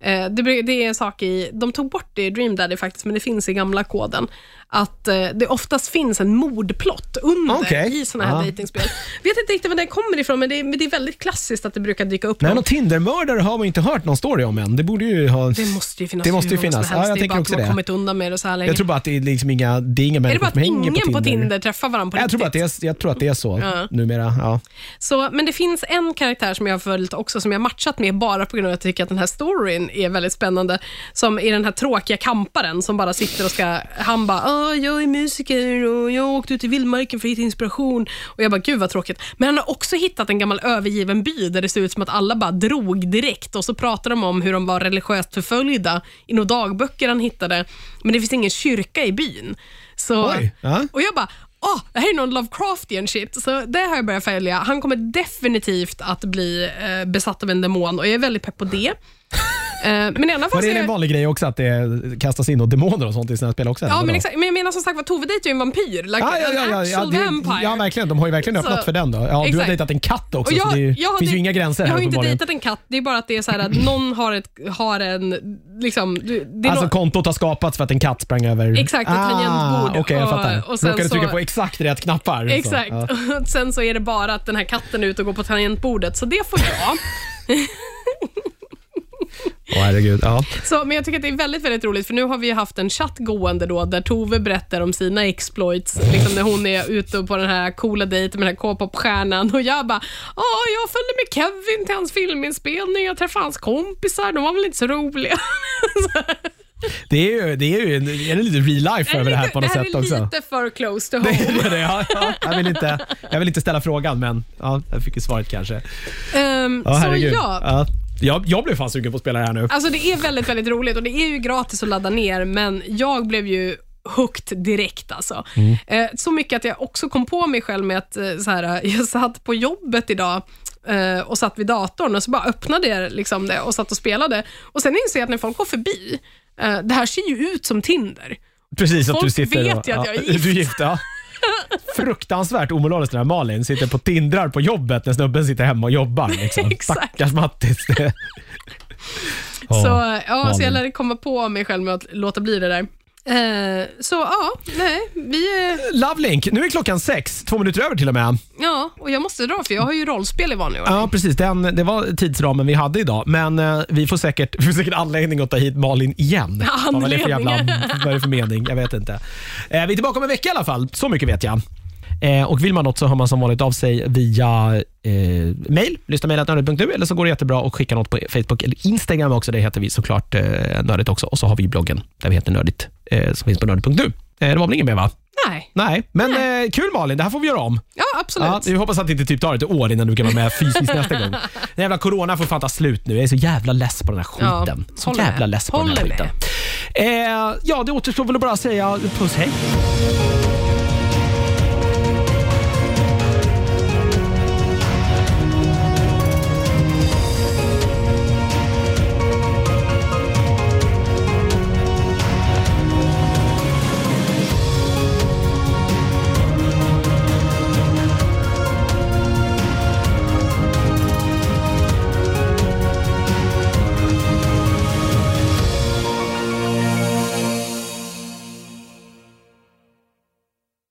Speaker 2: Eh, det är en sak i, de tog bort det i Dream Daddy faktiskt, men det finns i gamla koden, att eh, det oftast finns en mordplott under
Speaker 1: Okej.
Speaker 2: i såna här
Speaker 1: Ja.
Speaker 2: dejtingspel. Vet inte riktigt var den kommer ifrån, men det, är- men det är väldigt klassiskt att det brukar dyka upp
Speaker 1: Nej,
Speaker 2: någon.
Speaker 1: någon Tindermördare har man inte hört någon story om än. Det borde ju ha...
Speaker 2: Det måste ju finnas
Speaker 1: Det måste ju
Speaker 2: hur många som
Speaker 1: finnas. Ja, jag
Speaker 2: det är
Speaker 1: tänker
Speaker 2: bara att
Speaker 1: också
Speaker 2: har
Speaker 1: det.
Speaker 2: kommit undan med det så här länge.
Speaker 1: Jag tror bara att det är liksom inga, det är inga
Speaker 2: Är det
Speaker 1: människor
Speaker 2: bara
Speaker 1: som
Speaker 2: att
Speaker 1: hänger
Speaker 2: ingen
Speaker 1: på Tinder.
Speaker 2: träffar varandra på
Speaker 1: jag, tror bara att det är, jag tror att det är så
Speaker 2: Ja.
Speaker 1: numera. Ja.
Speaker 2: Så, men det finns en karaktär som jag har följt också, som jag har matchat med bara på grund av att jag tycker att den här storyn är väldigt spännande. Som är den här tråkiga kamparen som bara sitter och ska... Han bara, "Åh, jag är musiker och jag har åkt ut i vildmarken för att hitta inspiration. Och jag bara, gud vad tråkigt. Men han har också hittat en gammal övergiven by där det ser ut som att alla bara drog direkt och så pratar de om hur de var religiöst förföljda i några dagböcker han hittade. Men det finns ingen kyrka i byn. Så,
Speaker 1: Oj, ja.
Speaker 2: och jag bara, åh, det här är någon Lovecraftian shit. Så det har jag börjat följa. Han kommer definitivt att bli eh, besatt av en demon och jag är väldigt pepp på det. Eh, men i alla fall
Speaker 1: Var det
Speaker 2: är
Speaker 1: en vanlig grej också att det kastas in och demoner och sånt i sina spel också?
Speaker 2: Ja, men, exakt, men menar som sagt var Tove dejtar ju en vampyr. Like
Speaker 1: Ja, ja, ja, ja, ja, det,
Speaker 2: vampire.
Speaker 1: ja, verkligen. De har ju verkligen öppnat
Speaker 2: Så-
Speaker 1: för den. då. Ja, du har dejtat en katt också,
Speaker 2: Och jag,
Speaker 1: så det
Speaker 2: jag har
Speaker 1: finns ju inga gränser
Speaker 2: Jag har inte dejtat en katt, det är bara att det är så här att någon har, ett, har en... Liksom, det är
Speaker 1: Alltså
Speaker 2: nå-
Speaker 1: kontot har skapats för att en katt sprang över...
Speaker 2: Exakt, ett tangentbord.
Speaker 1: Okej, jag
Speaker 2: Och-
Speaker 1: fattar.
Speaker 2: och sen
Speaker 1: Råkade trycka
Speaker 2: så-
Speaker 1: på exakt rätt knappar. så.
Speaker 2: Exakt.
Speaker 1: Ja.
Speaker 2: Och Sen så är det bara att den här katten är ute och går på tangentbordet, så det får jag.
Speaker 1: Åh, herregud. Ja.
Speaker 2: Så, men jag tycker att det är väldigt, väldigt roligt, för nu har vi haft en chatt gående då, där Tove berättar om sina exploits, liksom när hon är ute på den här coola dejten med den här K-pop-stjärnan och jag bara, ja, jag följde med Kevin till hans filminspelning, jag träffade hans kompisar, de var väl inte så roliga.
Speaker 1: Det är ju, det är ju en, är det lite real life över det här på något
Speaker 2: det här
Speaker 1: sätt
Speaker 2: är
Speaker 1: också.
Speaker 2: lite för close to
Speaker 1: Det
Speaker 2: home.
Speaker 1: är det, ja, ja. Jag, vill inte, jag vill inte ställa frågan, men ja, jag fick ju svaret kanske.
Speaker 2: Ehm,
Speaker 1: Ja,
Speaker 2: så
Speaker 1: herregud.
Speaker 2: ja,
Speaker 1: Ja. Jag, jag blev fan sugen på att spela det här nu.
Speaker 2: Alltså det är väldigt, väldigt roligt och det är ju gratis att ladda ner, men jag blev ju hooked direkt alltså.
Speaker 1: Mm.
Speaker 2: Eh, så mycket att jag också kom på mig själv med att eh, så här, jag satt på jobbet idag eh, och satt vid datorn och så bara öppnade jag liksom det och satt och spelade. Och sen inser jag att när folk går förbi, eh, det här ser ju ut som Tinder.
Speaker 1: Precis, att
Speaker 2: Folk
Speaker 1: du sitter
Speaker 2: vet
Speaker 1: och,
Speaker 2: ju att jag är
Speaker 1: Du är gift, ja. Fruktansvärt omoraliskt den här Malin. Sitter på tindrar på jobbet när snubben sitter hemma och jobbar. Liksom. Stackars Mattis.
Speaker 2: Så, ja, så jag lärde komma på mig själv med att låta bli det där. Eh, så ja, nej, vi är,
Speaker 1: Lovelink, nu är klockan sex, två minuter över till och med.
Speaker 2: ja, och jag måste dra för jag har ju rollspel i vanlig ordning.
Speaker 1: Ja, precis. Den, det var tidsramen vi hade idag, men eh, vi, får säkert, vi får säkert anledning att ta hit Malin igen. Vad är det för, jävla, vad är det för mening? Jag vet inte. Eh, vi är tillbaka om en vecka i alla fall, så mycket vet jag. Eh, och Vill man något så hör man som vanligt av sig via eh, mail, lyssnamejlat.nördigt.nu eller så går det jättebra att skicka något på Facebook eller Instagram också. Det heter vi såklart eh, Nördigt också. Och så har vi bloggen där vi heter Nördigt eh, som finns på nördigt.nu. Eh, det var väl inget mer va?
Speaker 2: Nej,
Speaker 1: Nej, men Eh, kul Malin. Det här får vi göra om.
Speaker 2: ja absolut.
Speaker 1: Ja, vi hoppas att det inte typ tar ett år innan du kan vara med fysiskt nästa gång. Den jävla corona får fan ta slut nu. Jag är så jävla less på den här
Speaker 2: Ja,
Speaker 1: skiten. så
Speaker 2: håller
Speaker 1: jävla
Speaker 2: med.
Speaker 1: less på den här
Speaker 2: Håller
Speaker 1: skiten. Eh, ja, det återstår väl att bara säga puss hej.